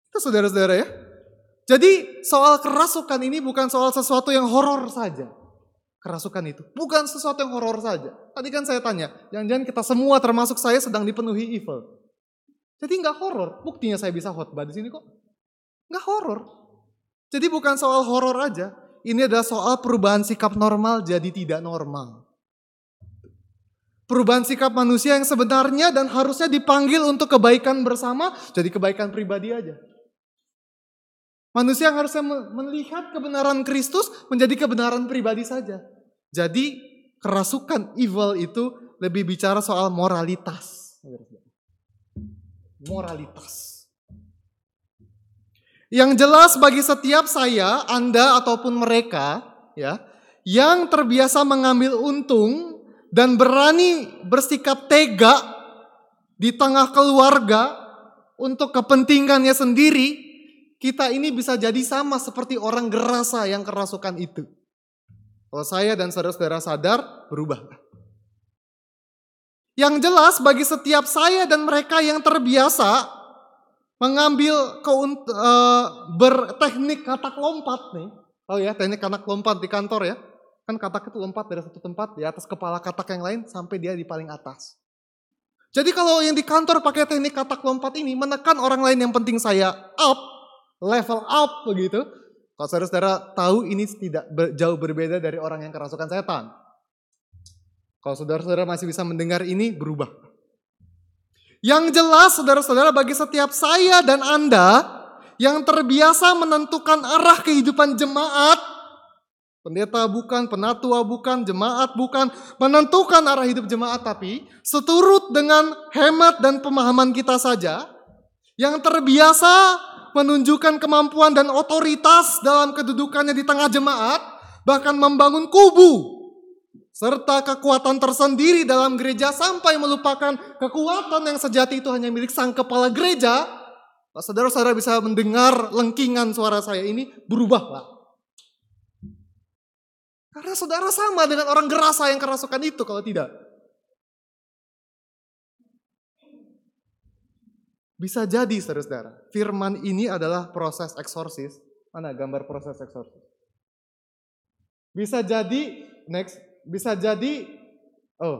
Itu saudara-saudara ya. Jadi soal kerasukan ini bukan soal sesuatu yang horor saja. Kerasukan itu bukan sesuatu yang horor saja. Tadi kan saya tanya, jangan-jangan kita semua termasuk saya sedang dipenuhi evil. Jadi nggak horor. Buktinya saya bisa khotbah di sini kok. Nggak horor. Jadi bukan soal horor aja. Ini adalah soal perubahan sikap normal jadi tidak normal. Perubahan sikap manusia yang sebenarnya dan harusnya dipanggil untuk kebaikan bersama, jadi kebaikan pribadi aja. Manusia yang harusnya melihat kebenaran Kristus menjadi kebenaran pribadi saja. Jadi kerasukan evil itu lebih bicara soal moralitas moralitas. Yang jelas bagi setiap saya, Anda ataupun mereka ya, yang terbiasa mengambil untung dan berani bersikap tega di tengah keluarga untuk kepentingannya sendiri, kita ini bisa jadi sama seperti orang gerasa yang kerasukan itu. Kalau saya dan saudara-saudara sadar, berubah. Yang jelas bagi setiap saya dan mereka yang terbiasa mengambil keunt, uh, berteknik katak lompat nih. Oh ya, teknik katak lompat di kantor ya. Kan katak itu lompat dari satu tempat di atas kepala katak yang lain sampai dia di paling atas. Jadi kalau yang di kantor pakai teknik katak lompat ini menekan orang lain yang penting saya up, level up begitu. Kalau saudara-saudara tahu ini tidak jauh berbeda dari orang yang kerasukan setan. Kalau saudara-saudara masih bisa mendengar ini, berubah. Yang jelas saudara-saudara bagi setiap saya dan Anda yang terbiasa menentukan arah kehidupan jemaat, pendeta bukan, penatua bukan, jemaat bukan, menentukan arah hidup jemaat tapi seturut dengan hemat dan pemahaman kita saja, yang terbiasa menunjukkan kemampuan dan otoritas dalam kedudukannya di tengah jemaat, bahkan membangun kubu serta kekuatan tersendiri dalam gereja sampai melupakan kekuatan yang sejati itu hanya milik sang kepala gereja, saudara-saudara bisa mendengar lengkingan suara saya ini berubahlah. Karena saudara sama dengan orang gerasa yang kerasukan itu kalau tidak. Bisa jadi saudara-saudara, firman ini adalah proses eksorsis. Mana gambar proses eksorsis? Bisa jadi, next, bisa jadi, oh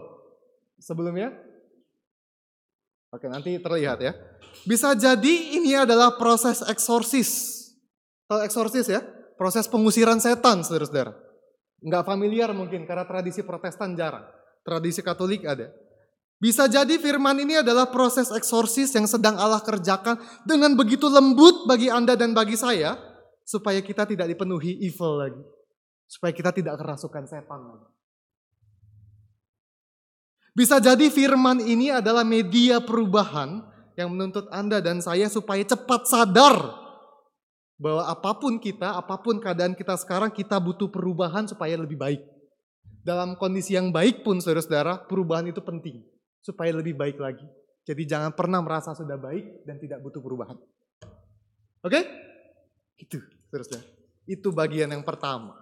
sebelumnya, oke nanti terlihat ya. Bisa jadi ini adalah proses eksorsis. Kalau eksorsis ya, proses pengusiran setan saudara-saudara. Nggak familiar mungkin karena tradisi protestan jarang. Tradisi katolik ada. Bisa jadi firman ini adalah proses eksorsis yang sedang Allah kerjakan dengan begitu lembut bagi Anda dan bagi saya. Supaya kita tidak dipenuhi evil lagi. Supaya kita tidak kerasukan setan lagi. Bisa jadi firman ini adalah media perubahan yang menuntut Anda dan saya supaya cepat sadar bahwa apa pun kita, apa pun keadaan kita sekarang, kita butuh perubahan supaya lebih baik. Dalam kondisi yang baik pun saudara-saudara, perubahan itu penting supaya lebih baik lagi. Jadi jangan pernah merasa sudah baik dan tidak butuh perubahan. Oke? Itu, saudara-saudara. Itu bagian yang pertama.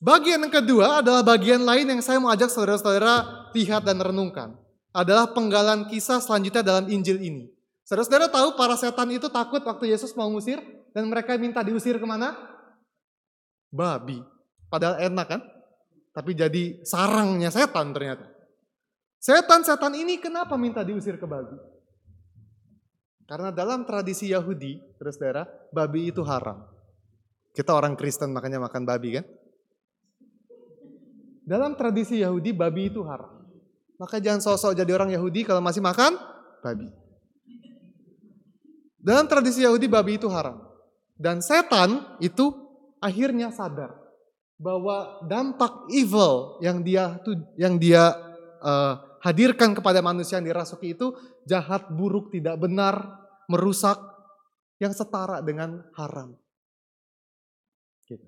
Bagian yang kedua adalah bagian lain yang saya mau ajak saudara-saudara lihat dan renungkan. Adalah penggalan kisah selanjutnya dalam Injil ini. Saudara-saudara tahu para setan itu takut waktu Yesus mau ngusir dan mereka minta diusir ke mana? Babi. Padahal enak kan? Tapi jadi sarangnya setan ternyata. Setan-setan ini kenapa minta diusir ke babi? Karena dalam tradisi Yahudi, saudara, babi itu haram. Kita orang Kristen makanya makan babi kan? Dalam tradisi Yahudi, babi itu haram. Maka jangan sosok jadi orang Yahudi kalau masih makan babi. Dalam tradisi Yahudi, babi itu haram. Dan setan itu akhirnya sadar bahwa dampak evil yang dia yang dia uh, hadirkan kepada manusia yang dirasuki itu jahat, buruk, tidak benar, merusak, yang setara dengan haram. Gitu.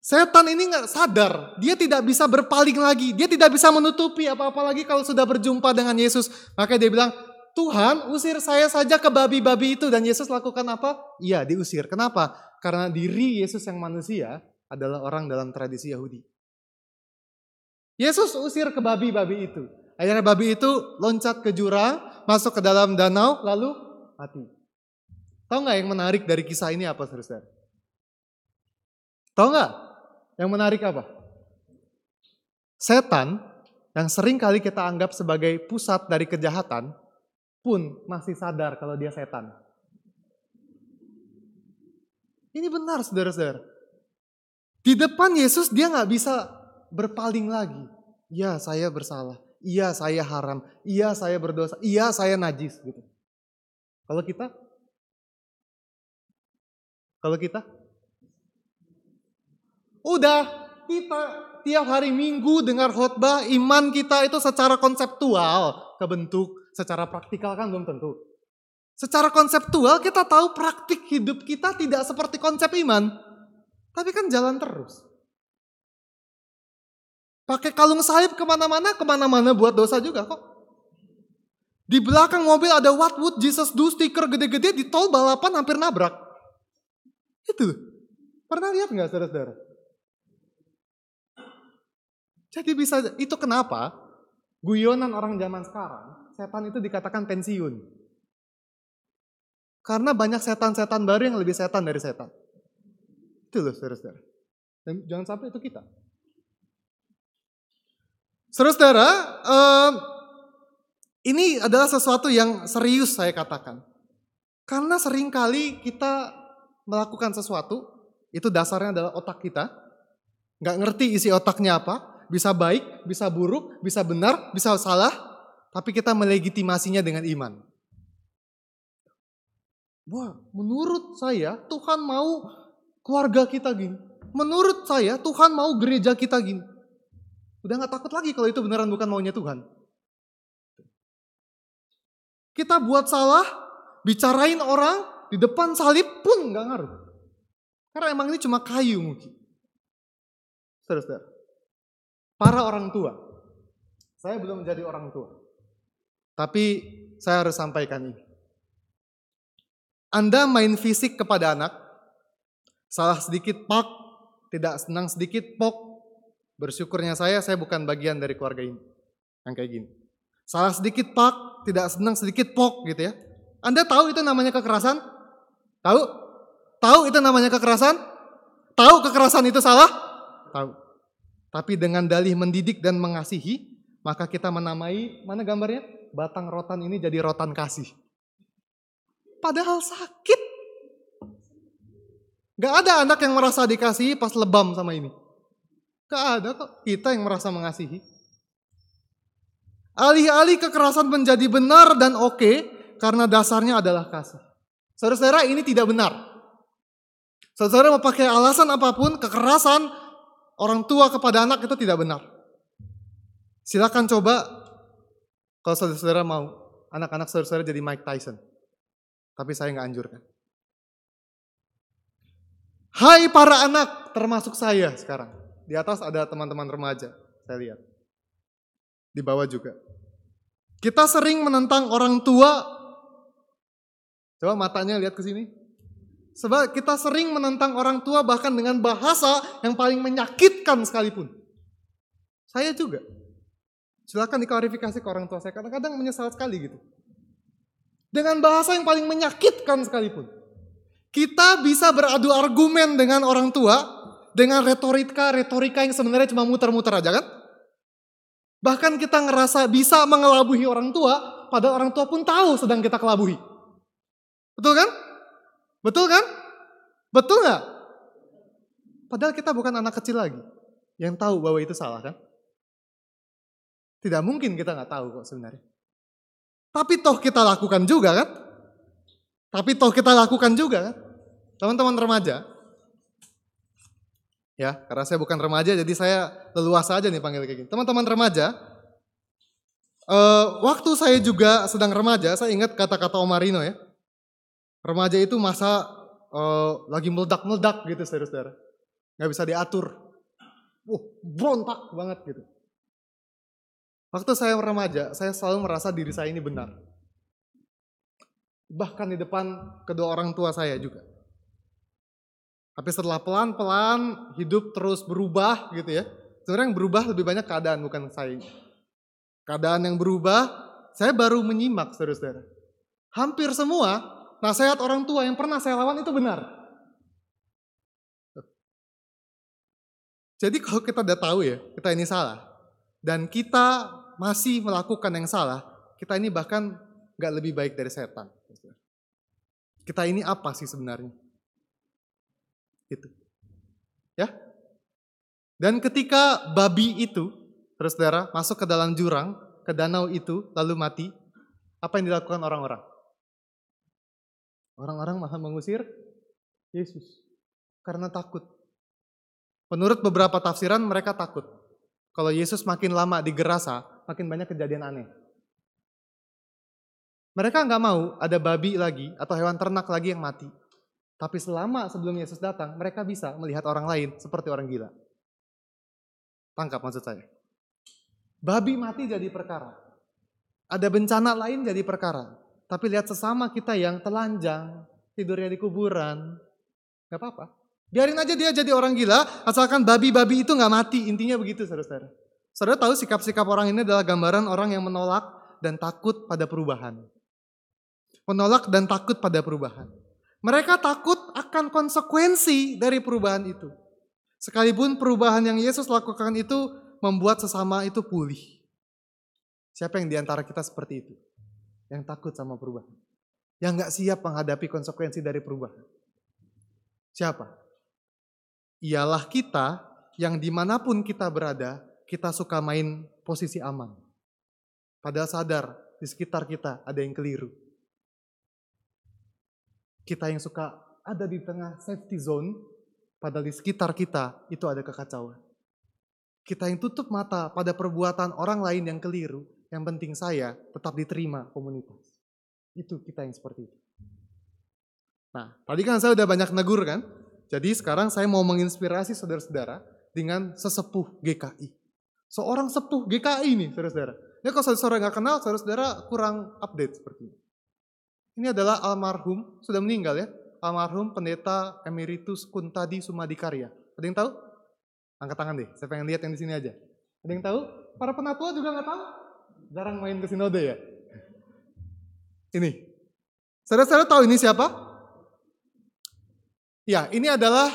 Setan ini nggak sadar, dia tidak bisa berpaling lagi, dia tidak bisa menutupi apa-apa lagi kalau sudah berjumpa dengan Yesus. Maka dia bilang, Tuhan usir saya saja ke babi-babi itu. Dan Yesus lakukan apa? Iya diusir. Kenapa? Karena diri Yesus yang manusia adalah orang dalam tradisi Yahudi. Yesus usir ke babi-babi itu. Akhirnya babi itu loncat ke jurang, masuk ke dalam danau, lalu mati. Tahu nggak yang menarik dari kisah ini apa, saudara? Tahu nggak? Yang menarik apa? Setan yang sering kali kita anggap sebagai pusat dari kejahatan pun masih sadar kalau dia setan. Ini benar, saudara-saudara. Di depan Yesus dia nggak bisa berpaling lagi. Ya saya bersalah. Iya saya haram. Iya saya berdosa. Iya saya najis gitu. Kalau kita? Kalau kita? Udah, kita tiap hari minggu dengar khotbah, iman kita itu secara konseptual kebentuk, secara praktikal kan belum tentu. Secara konseptual kita tahu praktik hidup kita tidak seperti konsep iman. Tapi kan jalan terus. Pakai kalung salib ke mana-mana, ke mana-mana buat dosa juga kok. Di belakang mobil ada what would Jesus do stiker gede-gede di tol balapan hampir nabrak. Itu. Pernah lihat nggak saudara-saudara? Jadi bisa, itu kenapa guyonan orang zaman sekarang, setan itu dikatakan pensiun. Karena banyak setan-setan baru yang lebih setan dari setan. Itu loh saudara-saudara. Dan jangan sampai itu kita. Saudara-saudara, um, ini adalah sesuatu yang serius saya katakan. Karena sering kali kita melakukan sesuatu, itu dasarnya adalah otak kita. Nggak ngerti isi otaknya apa, bisa baik, bisa buruk, bisa benar, bisa salah, tapi kita melegitimasinya dengan iman. Wah, menurut saya Tuhan mau keluarga kita gini. Menurut saya Tuhan mau gereja kita gini. Udah gak takut lagi kalau itu beneran bukan maunya Tuhan. Kita buat salah, bicarain orang di depan salib pun gak ngaruh. Karena emang ini cuma kayu mungkin. Saudara-saudara, para orang tua. Saya belum menjadi orang tua. Tapi saya harus sampaikan ini. Anda main fisik kepada anak, salah sedikit pak, tidak senang sedikit pok, Bersyukurnya saya, saya bukan bagian dari keluarga ini. Yang kayak gini. Salah sedikit pak, tidak senang sedikit pok gitu ya. Anda tahu itu namanya kekerasan? Tahu? Tahu itu namanya kekerasan? Tahu kekerasan itu salah? Tahu. Tapi dengan dalih mendidik dan mengasihi, maka kita menamai, mana gambarnya? Batang rotan ini jadi rotan kasih. Padahal sakit. Gak ada anak yang merasa dikasih pas lebam sama ini. Gak ada kok kita yang merasa mengasihi. Alih-alih kekerasan menjadi benar dan oke karena dasarnya adalah kasih. Saudara-saudara ini tidak benar. Saudara mau pakai alasan apa pun, kekerasan orang tua kepada anak itu tidak benar. Silakan coba kalau saudara-saudara mau anak-anak saudara-saudara jadi Mike Tyson. Tapi saya nggak anjurkan. Hai para anak, termasuk saya sekarang. Di atas ada teman-teman remaja, saya lihat. Di bawah juga. Kita sering menentang orang tua. Coba matanya lihat ke sini. Sebab kita sering menentang orang tua bahkan dengan bahasa yang paling menyakitkan sekalipun. Saya juga. Silakan diklarifikasi ke orang tua saya. Kadang-kadang menyesal sekali gitu. Dengan bahasa yang paling menyakitkan sekalipun. Kita bisa beradu argumen dengan orang tua dengan retorika-retorika yang sebenarnya cuma muter-muter aja kan? Bahkan kita ngerasa bisa mengelabui orang tua, padahal orang tua pun tahu sedang kita kelabuhi. Betul kan? Betul kan? Betul nggak? Padahal kita bukan anak kecil lagi yang tahu bahwa itu salah kan? Tidak mungkin kita nggak tahu kok sebenarnya. Tapi toh kita lakukan juga kan? Tapi toh kita lakukan juga kan? Teman-teman remaja. Ya, karena saya bukan remaja jadi saya leluasa aja nih panggil kayak gini. Teman-teman remaja, eh, waktu saya juga sedang remaja, saya ingat kata-kata Omarino ya. Remaja itu masa eh, lagi meledak-meledak gitu saudara-saudara. Nggak bisa diatur. Wah, berontak banget gitu. Waktu saya remaja, saya selalu merasa diri saya ini benar. Bahkan di depan kedua orang tua saya juga. Tapi setelah pelan-pelan hidup terus berubah gitu ya. Sebenarnya yang berubah lebih banyak keadaan bukan saya. Keadaan yang berubah, saya baru menyimak saudara-saudara. Hampir semua nasihat orang tua yang pernah saya lawan itu benar. Jadi kalau kita udah tahu ya, kita ini salah. Dan kita masih melakukan yang salah, kita ini bahkan gak lebih baik dari setan. Kita ini apa sih sebenarnya? Itu. Ya. Dan ketika babi itu, terus saudara, masuk ke dalam jurang, ke danau itu, lalu mati, apa yang dilakukan orang-orang? Orang-orang malah mengusir Yesus. Karena takut. Menurut beberapa tafsiran mereka takut. Kalau Yesus makin lama di Gerasa, makin banyak kejadian aneh. Mereka nggak mau ada babi lagi atau hewan ternak lagi yang mati. Tapi selama sebelum Yesus datang, mereka bisa melihat orang lain seperti orang gila. Tangkap maksud saya. Babi mati jadi perkara. Ada bencana lain jadi perkara. Tapi lihat sesama kita yang telanjang, tidurnya di kuburan, nggak apa-apa. Biarin aja dia jadi orang gila, asalkan babi-babi itu nggak mati. Intinya begitu, saudara-saudara. Saudara tahu sikap-sikap orang ini adalah gambaran orang yang menolak dan takut pada perubahan. Menolak dan takut pada perubahan. Mereka takut akan konsekuensi dari perubahan itu. Sekalipun perubahan yang Yesus lakukan itu membuat sesama itu pulih. Siapa yang di antara kita seperti itu? Yang takut sama perubahan. Yang nggak siap menghadapi konsekuensi dari perubahan. Siapa? Ialah kita yang di mana pun kita berada, kita suka main posisi aman. Padahal sadar di sekitar kita ada yang keliru. Kita yang suka ada di tengah safety zone, padahal di sekitar kita itu ada kekacauan. Kita yang tutup mata pada perbuatan orang lain yang keliru, yang penting saya tetap diterima komunitas. Itu kita yang seperti itu. Nah, tadi kan saya udah banyak negur kan? Jadi sekarang saya mau menginspirasi saudara-saudara dengan sesepuh GKI. Seorang sepuh GKI nih saudara-saudara. Ya kalau saudara nggak kenal, saudara-saudara kurang update seperti ini. Ini adalah almarhum, sudah meninggal ya, almarhum pendeta emeritus Kuntadi Sumadikarya. Ada yang tahu? Angkat tangan deh, saya pengen lihat yang di sini aja. Ada yang tahu? Para penatua juga nggak tahu? Jarang main ke sinode ya? Ini. Saudara-saudara tahu ini siapa? Ya, ini adalah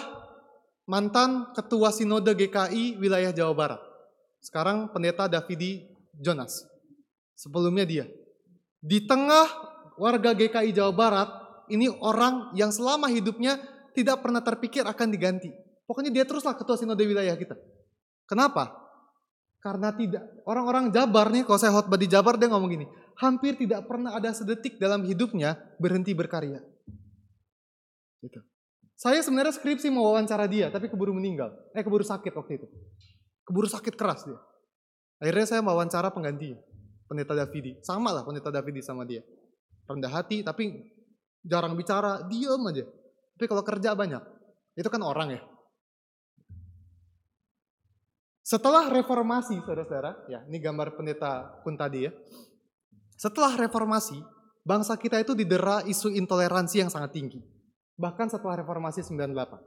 mantan ketua sinode GKI wilayah Jawa Barat. Sekarang pendeta Davidi Jonas. Sebelumnya dia. Di tengah warga GKI Jawa Barat, ini orang yang selama hidupnya tidak pernah terpikir akan diganti. Pokoknya dia teruslah ketua sinode wilayah kita. Kenapa? Karena tidak orang-orang Jabar nih, kalau saya khotbah di Jabar dia ngomong gini, hampir tidak pernah ada sedetik dalam hidupnya berhenti berkarya. Gitu. Saya sebenarnya skripsi mau wawancara dia, tapi keburu meninggal. Eh keburu sakit waktu itu. Keburu sakit keras dia. Akhirnya saya wawancara penggantinya, pendeta Davidi. Sama lah pendeta Davidi sama dia. Rendah hati, tapi jarang bicara, diem aja. Tapi kalau kerja banyak. Itu kan orang ya. Setelah reformasi, saudara-saudara, ya ini gambar pendeta pun tadi ya. Setelah reformasi, bangsa kita itu didera isu intoleransi yang sangat tinggi. Bahkan setelah reformasi 98.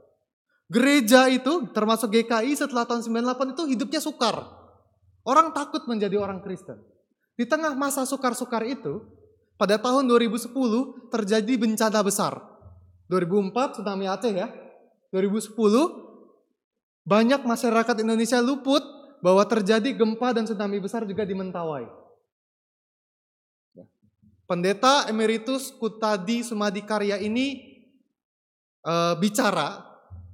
Gereja itu, termasuk GKI setelah tahun 98 itu hidupnya sukar. Orang takut menjadi orang Kristen. Di tengah masa sukar-sukar itu, pada tahun 2010 terjadi bencana besar. 2004 tsunami Aceh ya. 2010 banyak masyarakat Indonesia luput bahwa terjadi gempa dan tsunami besar juga di Mentawai. pendeta emeritus Kutadi Sumadi Karya ini eh, bicara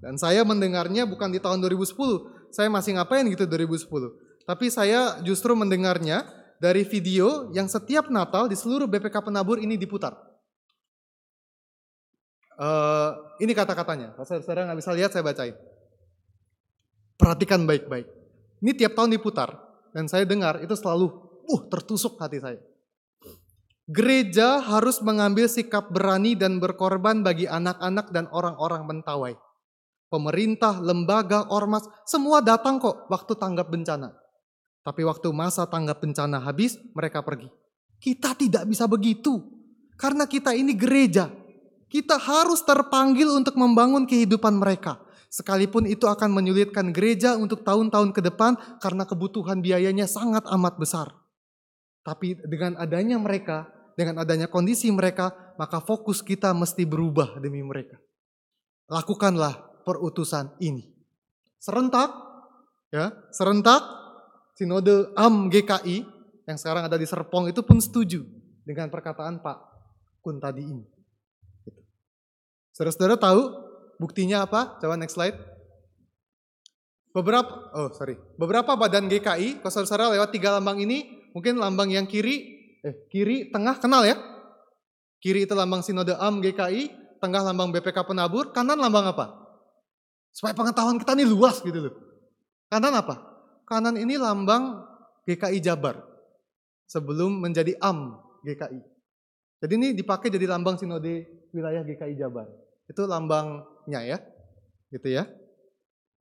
dan saya mendengarnya bukan di tahun 2010. Saya masih ngapain gitu 2010. Tapi saya justru mendengarnya dari video yang setiap Natal di seluruh BPK Penabur ini diputar. Eh, ini kata-katanya. Saudara nggak bisa lihat, saya bacain. Perhatikan baik-baik. Ini tiap tahun diputar. Dan saya dengar itu selalu, uh tertusuk hati saya. Gereja harus mengambil sikap berani dan berkorban bagi anak-anak dan orang-orang mentawai. Pemerintah, lembaga, ormas, semua datang kok waktu tanggap bencana. Tapi waktu masa tanggap bencana habis, mereka pergi. Kita tidak bisa begitu. Karena kita ini gereja. Kita harus terpanggil untuk membangun kehidupan mereka. Sekalipun itu akan menyulitkan gereja untuk tahun-tahun ke depan karena kebutuhan biayanya sangat amat besar. Tapi dengan adanya mereka, dengan adanya kondisi mereka, maka fokus kita mesti berubah demi mereka. Lakukanlah perutusan ini. Serentak, ya, serentak Sinode AM GKI yang sekarang ada di Serpong itu pun setuju dengan perkataan Pak Kun tadi ini. Gitu. Saudara-saudara tahu buktinya apa? Coba next slide. Beberapa, oh sorry, beberapa badan GKI, kalau saudara lewat tiga lambang ini, mungkin lambang yang kiri, eh kiri, tengah kenal ya? Kiri itu lambang Sinode AM GKI, tengah lambang BPK Penabur, kanan lambang apa? Supaya pengetahuan kita ini luas gitu loh. Kanan apa? kanan ini lambang GKI Jabar sebelum menjadi AM GKI. Jadi ini dipakai jadi lambang sinode wilayah GKI Jabar. Itu lambangnya ya. Gitu ya.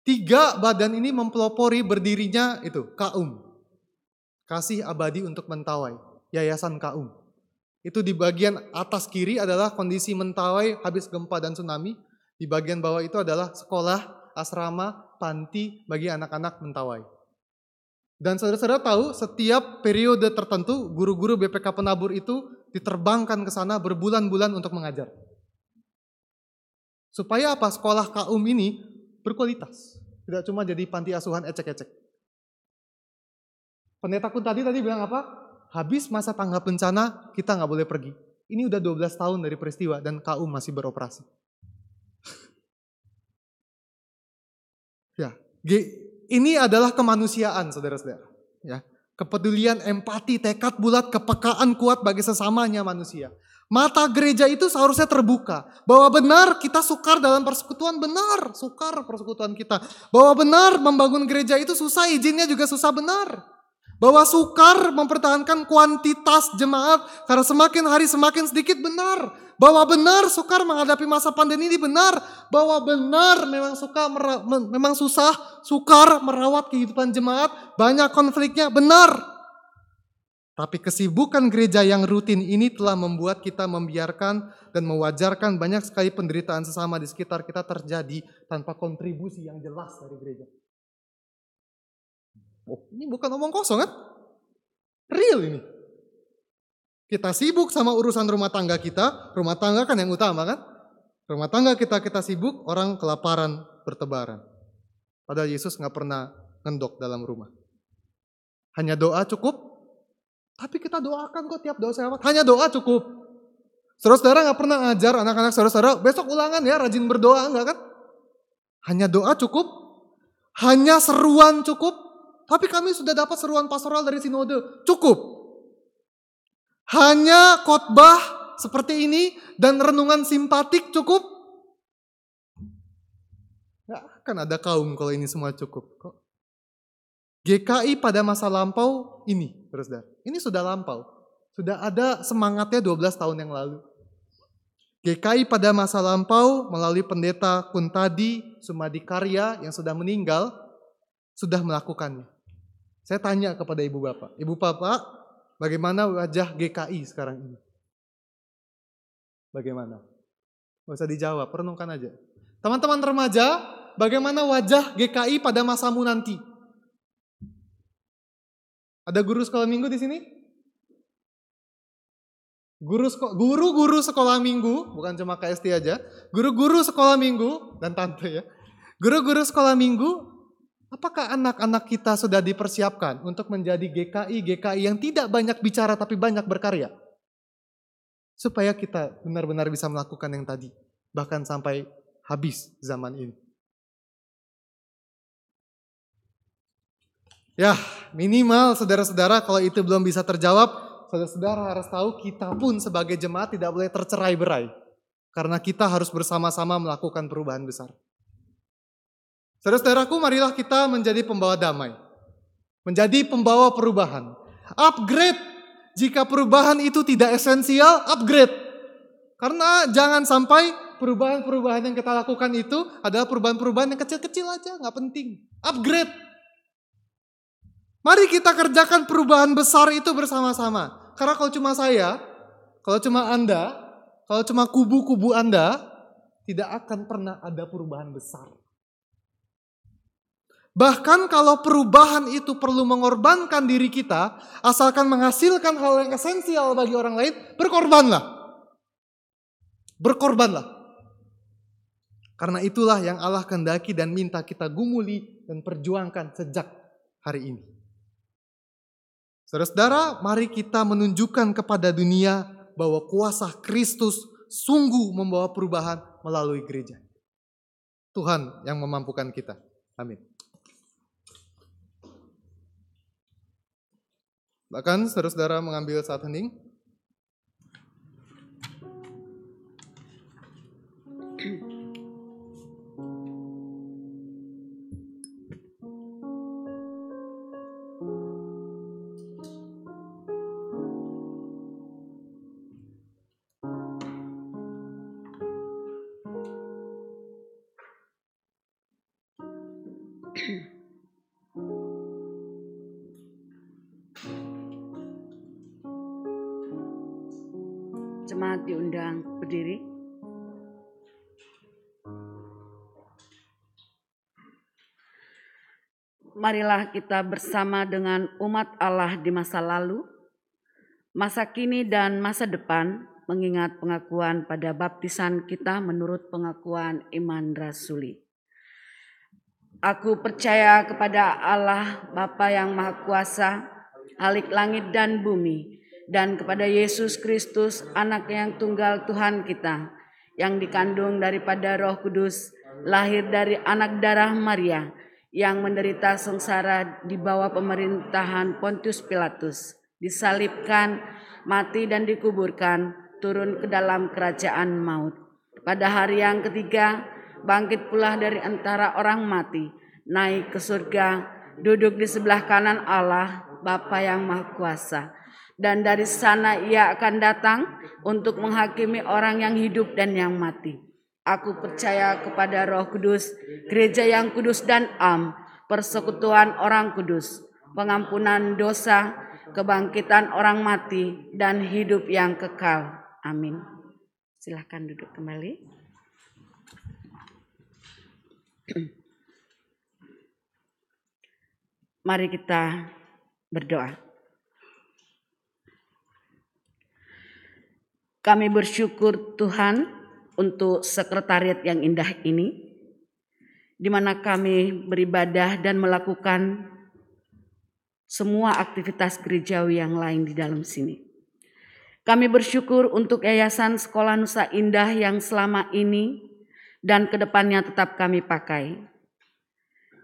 Tiga badan ini mempelopori berdirinya itu Kaum. Kasih abadi untuk mentawai, Yayasan Kaum. Itu di bagian atas kiri adalah kondisi mentawai habis gempa dan tsunami. Di bagian bawah itu adalah sekolah, asrama, panti bagi anak-anak mentawai. Dan saudara-saudara tahu setiap periode tertentu guru-guru BPK Penabur itu diterbangkan ke sana berbulan-bulan untuk mengajar. Supaya apa? Sekolah kaum ini berkualitas. Tidak cuma jadi panti asuhan ecek-ecek. Pendeta kun tadi tadi bilang apa? Habis masa tanggap bencana, kita nggak boleh pergi. Ini udah 12 tahun dari peristiwa dan kaum masih beroperasi. ya, ini adalah kemanusiaan, saudara-saudara. Ya, kepedulian, empati, tekad bulat, kepekaan kuat bagi sesamanya manusia. Mata gereja itu seharusnya terbuka. Bahwa benar kita sukar dalam persekutuan, benar sukar persekutuan kita. Bahwa benar membangun gereja itu susah, izinnya juga susah benar. Bahwa sukar mempertahankan kuantitas jemaat karena semakin hari semakin sedikit benar. Bahwa benar sukar menghadapi masa pandemi ini benar. Bahwa benar memang suka memang susah, sukar merawat kehidupan jemaat, banyak konfliknya, benar. Tapi kesibukan gereja yang rutin ini telah membuat kita membiarkan dan mewajarkan banyak sekali penderitaan sesama di sekitar kita terjadi tanpa kontribusi yang jelas dari gereja. Oh, ini bukan omong kosong kan? Real ini. Kita sibuk sama urusan rumah tangga kita, rumah tangga kan yang utama kan? Rumah tangga kita kita sibuk, orang kelaparan bertebaran. Padahal Yesus nggak pernah ngendok dalam rumah. Hanya doa cukup, tapi kita doakan kok tiap doa saya Hanya doa cukup. Saudara-saudara nggak pernah ngajar anak-anak saudara-saudara, besok ulangan ya, rajin berdoa enggak kan? Hanya doa cukup, hanya seruan cukup, tapi kami sudah dapat seruan pastoral dari sinode, cukup. Hanya khotbah seperti ini dan renungan simpatik cukup? Gak akan ada kaum kalau ini semua cukup kok. GKI pada masa lampau ini, terus Ini sudah lampau. Sudah ada semangatnya 12 tahun yang lalu. GKI pada masa lampau melalui pendeta Kuntadi Sumadi Karya yang sudah meninggal sudah melakukannya. Saya tanya kepada ibu bapak, ibu bapak Bagaimana wajah GKI sekarang ini? Bagaimana? Gak usah dijawab, perenungkan aja. Teman-teman remaja, bagaimana wajah GKI pada masamu nanti? Ada guru sekolah minggu di sini? Guru guru-guru sekolah minggu, bukan cuma KST aja, guru-guru sekolah minggu dan tante ya. Guru-guru sekolah minggu Apakah anak-anak kita sudah dipersiapkan untuk menjadi GKI-GKI yang tidak banyak bicara tapi banyak berkarya? supaya kita benar-benar bisa melakukan yang tadi, bahkan sampai habis zaman ini. Ya, minimal saudara-saudara kalau itu belum bisa terjawab, saudara-saudara harus tahu kita pun sebagai jemaat tidak boleh tercerai berai. Karena kita harus bersama-sama melakukan perubahan besar. Saudara-saudaraku, marilah kita menjadi pembawa damai. Menjadi pembawa perubahan. Upgrade jika perubahan itu tidak esensial, upgrade. Karena jangan sampai perubahan-perubahan yang kita lakukan itu adalah perubahan-perubahan yang kecil-kecil aja, nggak penting. Upgrade. Mari kita kerjakan perubahan besar itu bersama-sama. Karena kalau cuma saya, kalau cuma Anda, kalau cuma kubu-kubu Anda, tidak akan pernah ada perubahan besar. Bahkan kalau perubahan itu perlu mengorbankan diri kita, asalkan menghasilkan hal yang esensial bagi orang lain, berkorbanlah. Berkorbanlah. Karena itulah yang Allah kendaki dan minta kita gumuli dan perjuangkan sejak hari ini. Saudara-saudara, mari kita menunjukkan kepada dunia bahwa kuasa Kristus sungguh membawa perubahan melalui gereja. Tuhan yang memampukan kita. Amin. Bahkan saudara-saudara mengambil saat hening. Jemaat [CLEARS THROAT] Marilah kita bersama dengan umat Allah di masa lalu, masa kini dan masa depan mengingat pengakuan pada baptisan kita menurut pengakuan iman rasuli. Aku percaya kepada Allah Bapa yang Maha Kuasa, Halik langit dan bumi, dan kepada Yesus Kristus, anak yang tunggal Tuhan kita, yang dikandung daripada roh kudus, lahir dari anak darah Maria, yang menderita sengsara di bawah pemerintahan Pontius Pilatus, disalibkan, mati dan dikuburkan, turun ke dalam kerajaan maut. Pada hari yang ketiga, bangkit pula dari antara orang mati, naik ke surga, duduk di sebelah kanan Allah, Bapa yang Maha Kuasa. Dan dari sana ia akan datang untuk menghakimi orang yang hidup dan yang mati. Aku percaya kepada roh kudus, gereja yang kudus dan am, persekutuan orang kudus, pengampunan dosa, kebangkitan orang mati, dan hidup yang kekal. Amin. Silahkan duduk kembali. [CLEARS THROAT] Mari kita berdoa. Kami bersyukur Tuhan untuk sekretariat yang indah ini, di mana kami beribadah dan melakukan semua aktivitas gerejawi yang lain di dalam sini. Kami bersyukur untuk Yayasan Sekolah Nusa Indah yang selama ini dan ke depannya tetap kami pakai.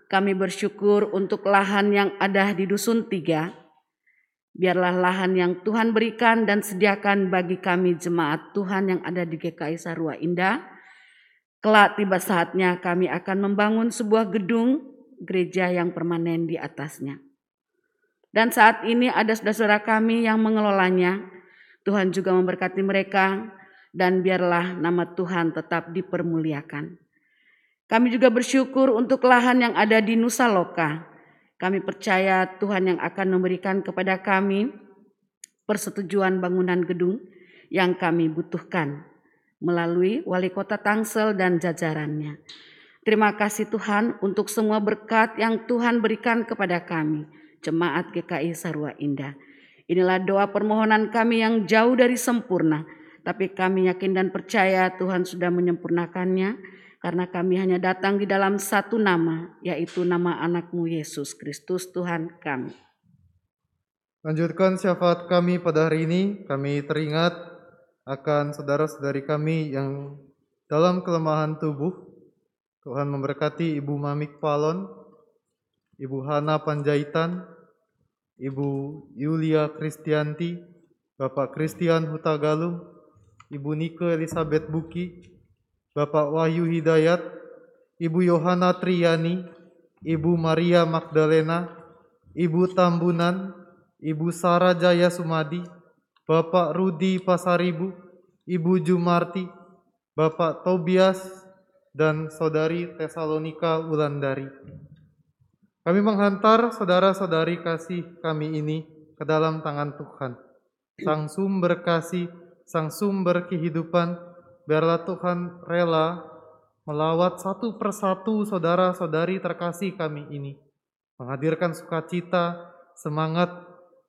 Kami bersyukur untuk lahan yang ada di Dusun Tiga. Biarlah lahan yang Tuhan berikan dan sediakan bagi kami jemaat Tuhan yang ada di GKI Sarua Indah. Kelak tiba saatnya kami akan membangun sebuah gedung gereja yang permanen di atasnya. Dan saat ini ada saudara-saudara kami yang mengelolanya. Tuhan juga memberkati mereka dan biarlah nama Tuhan tetap dipermuliakan. Kami juga bersyukur untuk lahan yang ada di Nusa Loka. Kami percaya Tuhan yang akan memberikan kepada kami persetujuan bangunan gedung yang kami butuhkan melalui wali kota Tangsel dan jajarannya. Terima kasih Tuhan untuk semua berkat yang Tuhan berikan kepada kami, Jemaat GKI Sarua Indah. Inilah doa permohonan kami yang jauh dari sempurna, tapi kami yakin dan percaya Tuhan sudah menyempurnakannya karena kami hanya datang di dalam satu nama, yaitu nama anakmu Yesus Kristus Tuhan kami. Lanjutkan syafaat kami pada hari ini. Kami teringat akan saudara-saudari kami yang dalam kelemahan tubuh. Tuhan memberkati Ibu Mamik Palon, Ibu Hana Panjaitan, Ibu Yulia Kristianti, Bapak Christian Hutagalung, Ibu Nike Elizabeth Buki, Bapak Wahyu Hidayat, Ibu Yohana Triani, Ibu Maria Magdalena, Ibu Tambunan, Ibu Sara Jaya Sumadi, Bapak Rudi Pasaribu, Ibu Jumarti, Bapak Tobias, dan Saudari Tesalonika Wulandari. Kami menghantar saudara-saudari kasih kami ini ke dalam tangan Tuhan. Sang sumber kasih, sang sumber kehidupan, biarlah Tuhan rela melawat satu persatu saudara-saudari terkasih kami ini. Menghadirkan sukacita, semangat,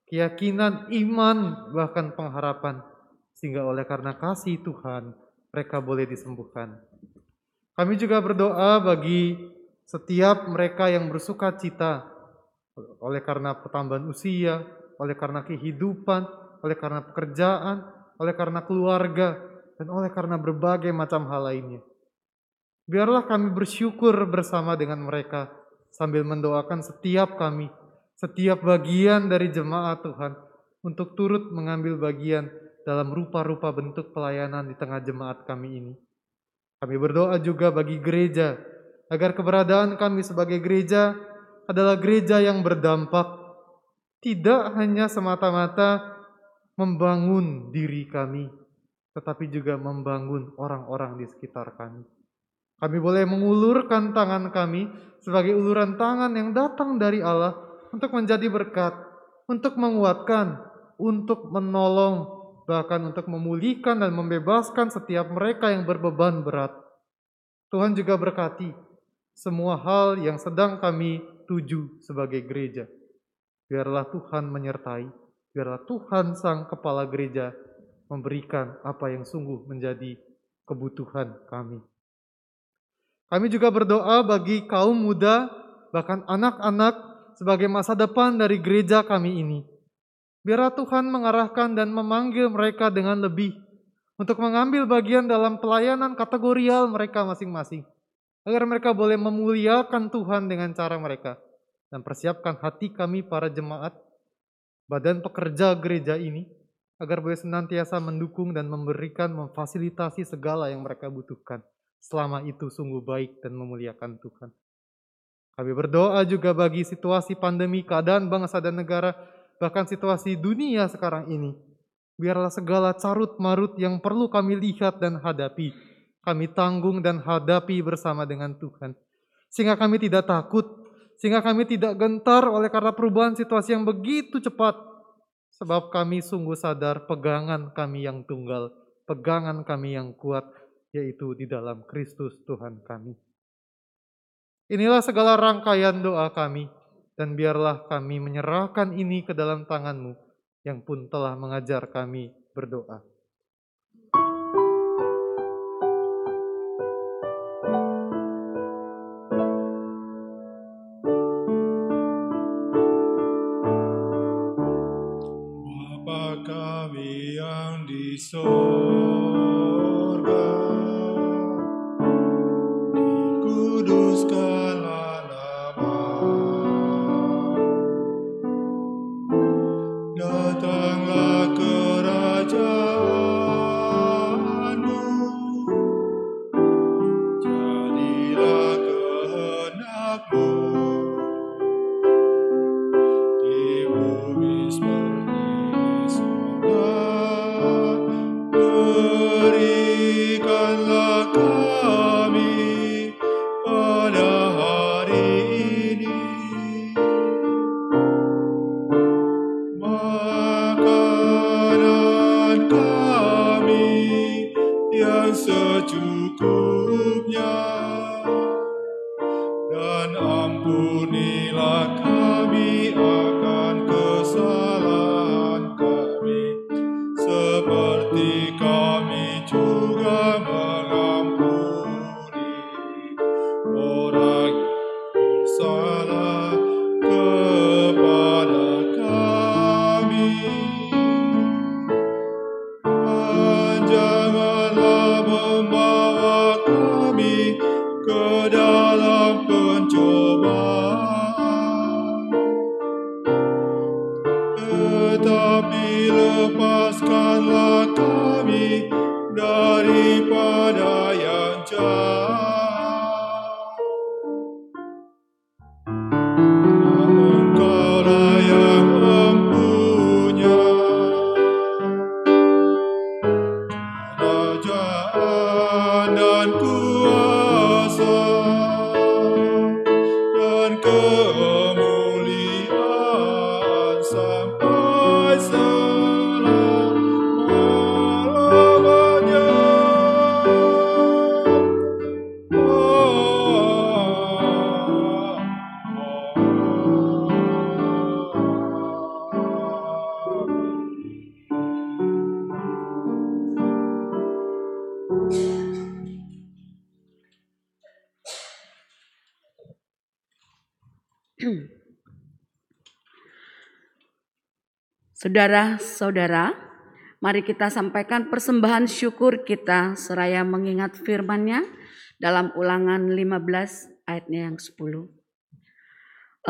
keyakinan, iman, bahkan pengharapan. Sehingga oleh karena kasih Tuhan, mereka boleh disembuhkan. Kami juga berdoa bagi setiap mereka yang bersuka cita oleh karena pertambahan usia, oleh karena kehidupan, oleh karena pekerjaan, oleh karena keluarga, dan oleh karena berbagai macam hal lainnya. Biarlah kami bersyukur bersama dengan mereka sambil mendoakan setiap kami, setiap bagian dari jemaat Tuhan untuk turut mengambil bagian dalam rupa-rupa bentuk pelayanan di tengah jemaat kami ini. Kami berdoa juga bagi gereja, agar keberadaan kami sebagai gereja adalah gereja yang berdampak, tidak hanya semata-mata membangun diri kami, tetapi juga membangun orang-orang di sekitar kami. Kami boleh mengulurkan tangan kami sebagai uluran tangan yang datang dari Allah untuk menjadi berkat, untuk menguatkan, untuk menolong, bahkan untuk memulihkan dan membebaskan setiap mereka yang berbeban berat. Tuhan juga berkati semua hal yang sedang kami tuju sebagai gereja. Biarlah Tuhan menyertai, biarlah Tuhan Sang Kepala Gereja memberikan apa yang sungguh menjadi kebutuhan kami. Kami juga berdoa bagi kaum muda, bahkan anak-anak, sebagai masa depan dari gereja kami ini. Biarlah Tuhan mengarahkan dan memanggil mereka dengan lebih untuk mengambil bagian dalam pelayanan kategorial mereka masing-masing. Agar mereka boleh memuliakan Tuhan dengan cara mereka. Dan persiapkan hati kami para jemaat, badan pekerja gereja ini, agar boleh senantiasa mendukung dan memberikan, memfasilitasi segala yang mereka butuhkan. Selama itu sungguh baik dan memuliakan Tuhan. Kami berdoa juga bagi situasi pandemi, keadaan bangsa dan negara, bahkan situasi dunia sekarang ini. Biarlah segala carut marut yang perlu kami lihat dan hadapi, kami tanggung dan hadapi bersama dengan Tuhan. Sehingga kami tidak takut, sehingga kami tidak gentar oleh karena perubahan situasi yang begitu cepat. Sebab kami sungguh sadar pegangan kami yang tunggal, pegangan kami yang kuat, yaitu di dalam Kristus Tuhan kami. Inilah segala rangkaian doa kami dan biarlah kami menyerahkan ini ke dalam tanganmu yang pun telah mengajar kami berdoa. sorga. Dikuduskan Berikanlah Saudara-saudara, mari kita sampaikan persembahan syukur kita seraya mengingat firman-Nya dalam ulangan 15 ayatnya yang 10.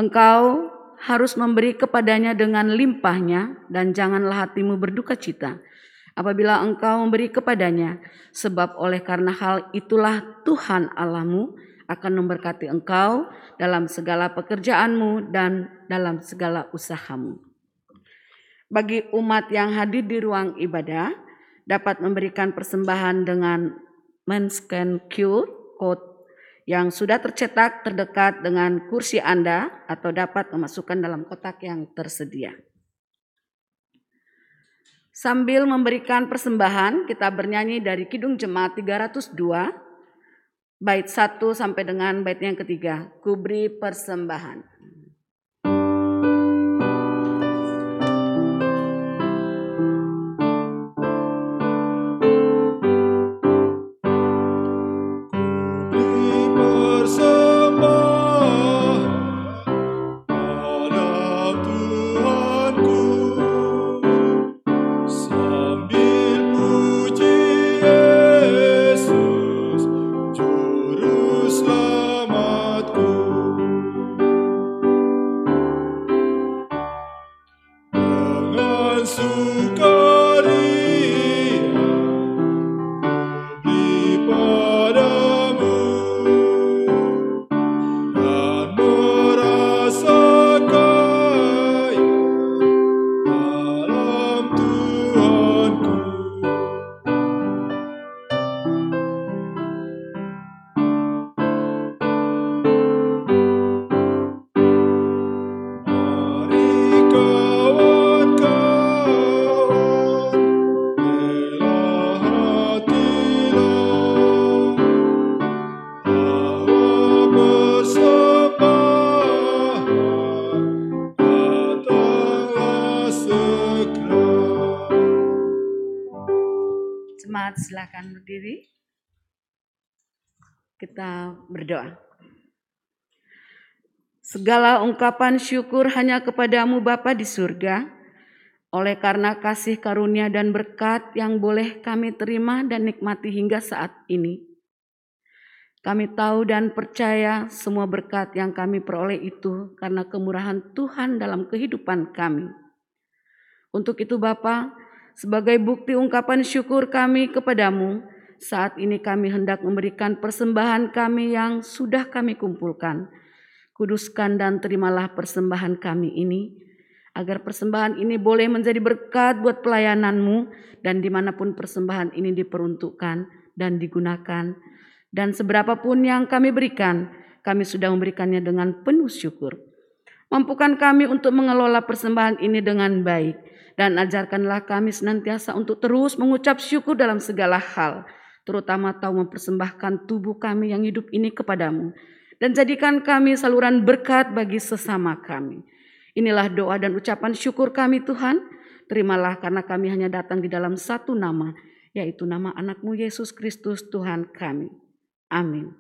Engkau harus memberi kepadanya dengan limpahnya dan janganlah hatimu berduka cita apabila engkau memberi kepadanya sebab oleh karena hal itulah Tuhan Allahmu akan memberkati engkau dalam segala pekerjaanmu dan dalam segala usahamu bagi umat yang hadir di ruang ibadah dapat memberikan persembahan dengan men-scan QR code yang sudah tercetak terdekat dengan kursi Anda atau dapat memasukkan dalam kotak yang tersedia. Sambil memberikan persembahan, kita bernyanyi dari Kidung Jemaat 302, bait 1 sampai dengan bait yang ketiga, kubri persembahan. Segala ungkapan syukur hanya kepadamu Bapa di surga, oleh karena kasih karunia dan berkat yang boleh kami terima dan nikmati hingga saat ini. Kami tahu dan percaya semua berkat yang kami peroleh itu karena kemurahan Tuhan dalam kehidupan kami. Untuk itu Bapa, sebagai bukti ungkapan syukur kami kepadamu, saat ini kami hendak memberikan persembahan kami yang sudah kami kumpulkan. Kuduskan dan terimalah persembahan kami ini, agar persembahan ini boleh menjadi berkat buat pelayananmu dan di mana pun persembahan ini diperuntukkan dan digunakan. Dan seberapapun yang kami berikan, kami sudah memberikannya dengan penuh syukur. Mampukan kami untuk mengelola persembahan ini dengan baik dan ajarkanlah kami senantiasa untuk terus mengucap syukur dalam segala hal, terutama tahu mempersembahkan tubuh kami yang hidup ini kepadamu dan jadikan kami saluran berkat bagi sesama kami. Inilah doa dan ucapan syukur kami Tuhan. Terimalah karena kami hanya datang di dalam satu nama, yaitu nama anakmu Yesus Kristus Tuhan kami. Amin.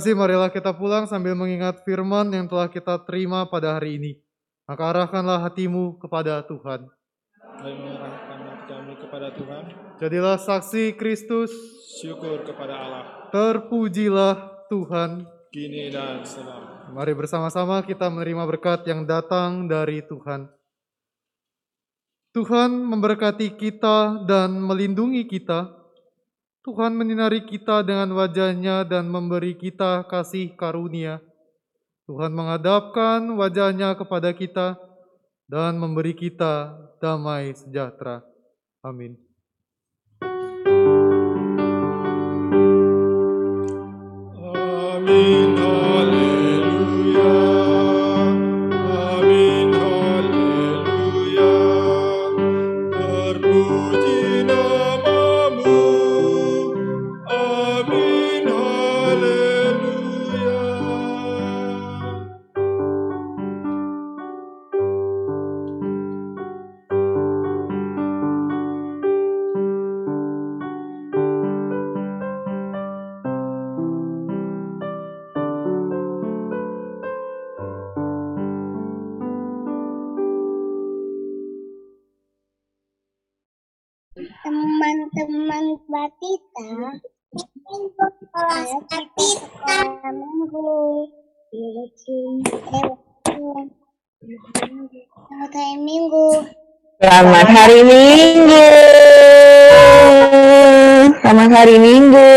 Terkasih, marilah kita pulang sambil mengingat firman yang telah kita terima pada hari ini. Maka arahkanlah hatimu kepada Tuhan. Mari mengarahkan hati kami kepada Tuhan. Jadilah saksi Kristus, Syukur kepada Allah. terpujilah Tuhan. Kini dan selalu. Mari bersama-sama kita menerima berkat yang datang dari Tuhan. Tuhan memberkati kita dan melindungi kita. Tuhan menyinari kita dengan wajahnya dan memberi kita kasih karunia. Tuhan menghadapkan wajahnya kepada kita dan memberi kita damai sejahtera. Amin. Amin. Hari Minggu. Selamat hari Minggu.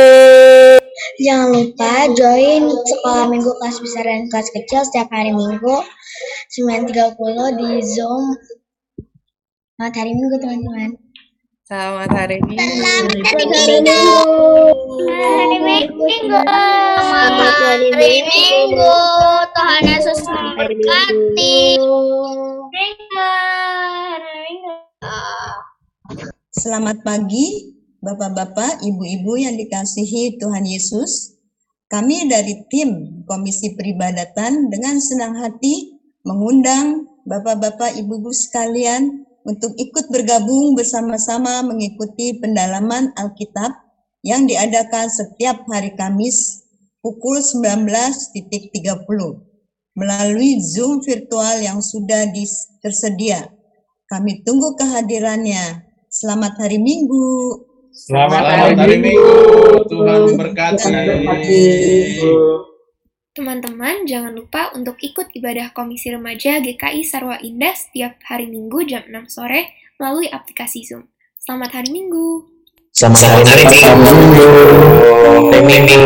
Jangan lupa join sekolah minggu kelas besar dan kelas kecil setiap hari Minggu 9.30 di Zoom. Selamat hari Minggu teman-teman. Selamat hari Minggu. Selamat hari Minggu. Hari Minggu. Selamat hari Minggu. Tuhan Yesus memberkati. Selamat pagi, Bapak-bapak, Ibu-ibu yang dikasihi Tuhan Yesus. Kami dari tim Komisi Peribadatan dengan senang hati mengundang Bapak-bapak, Ibu-ibu sekalian untuk ikut bergabung bersama-sama mengikuti pendalaman Alkitab yang diadakan setiap hari Kamis pukul 19.30 melalui Zoom virtual yang sudah tersedia. Kami tunggu kehadirannya. Selamat hari Minggu. Selamat Selamat hari hari Minggu. Tuhan memberkati. Teman-teman, jangan lupa untuk ikut ibadah Komisi Remaja GKI Sarwa Indah setiap hari Minggu jam 6 sore melalui aplikasi Zoom. Selamat hari Minggu! Selamat hari Minggu. Hari Minggu.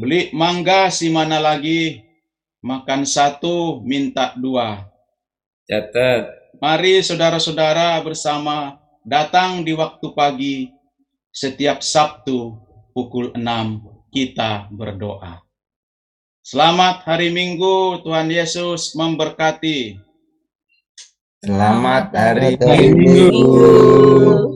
Beli mangga si mana lagi? Makan satu, minta dua. Catat. Mari saudara-saudara bersama datang di waktu pagi setiap Sabtu pukul 6 kita berdoa. Selamat hari Minggu, Tuhan Yesus memberkati. Selamat hari Selamat hari Minggu. Minggu.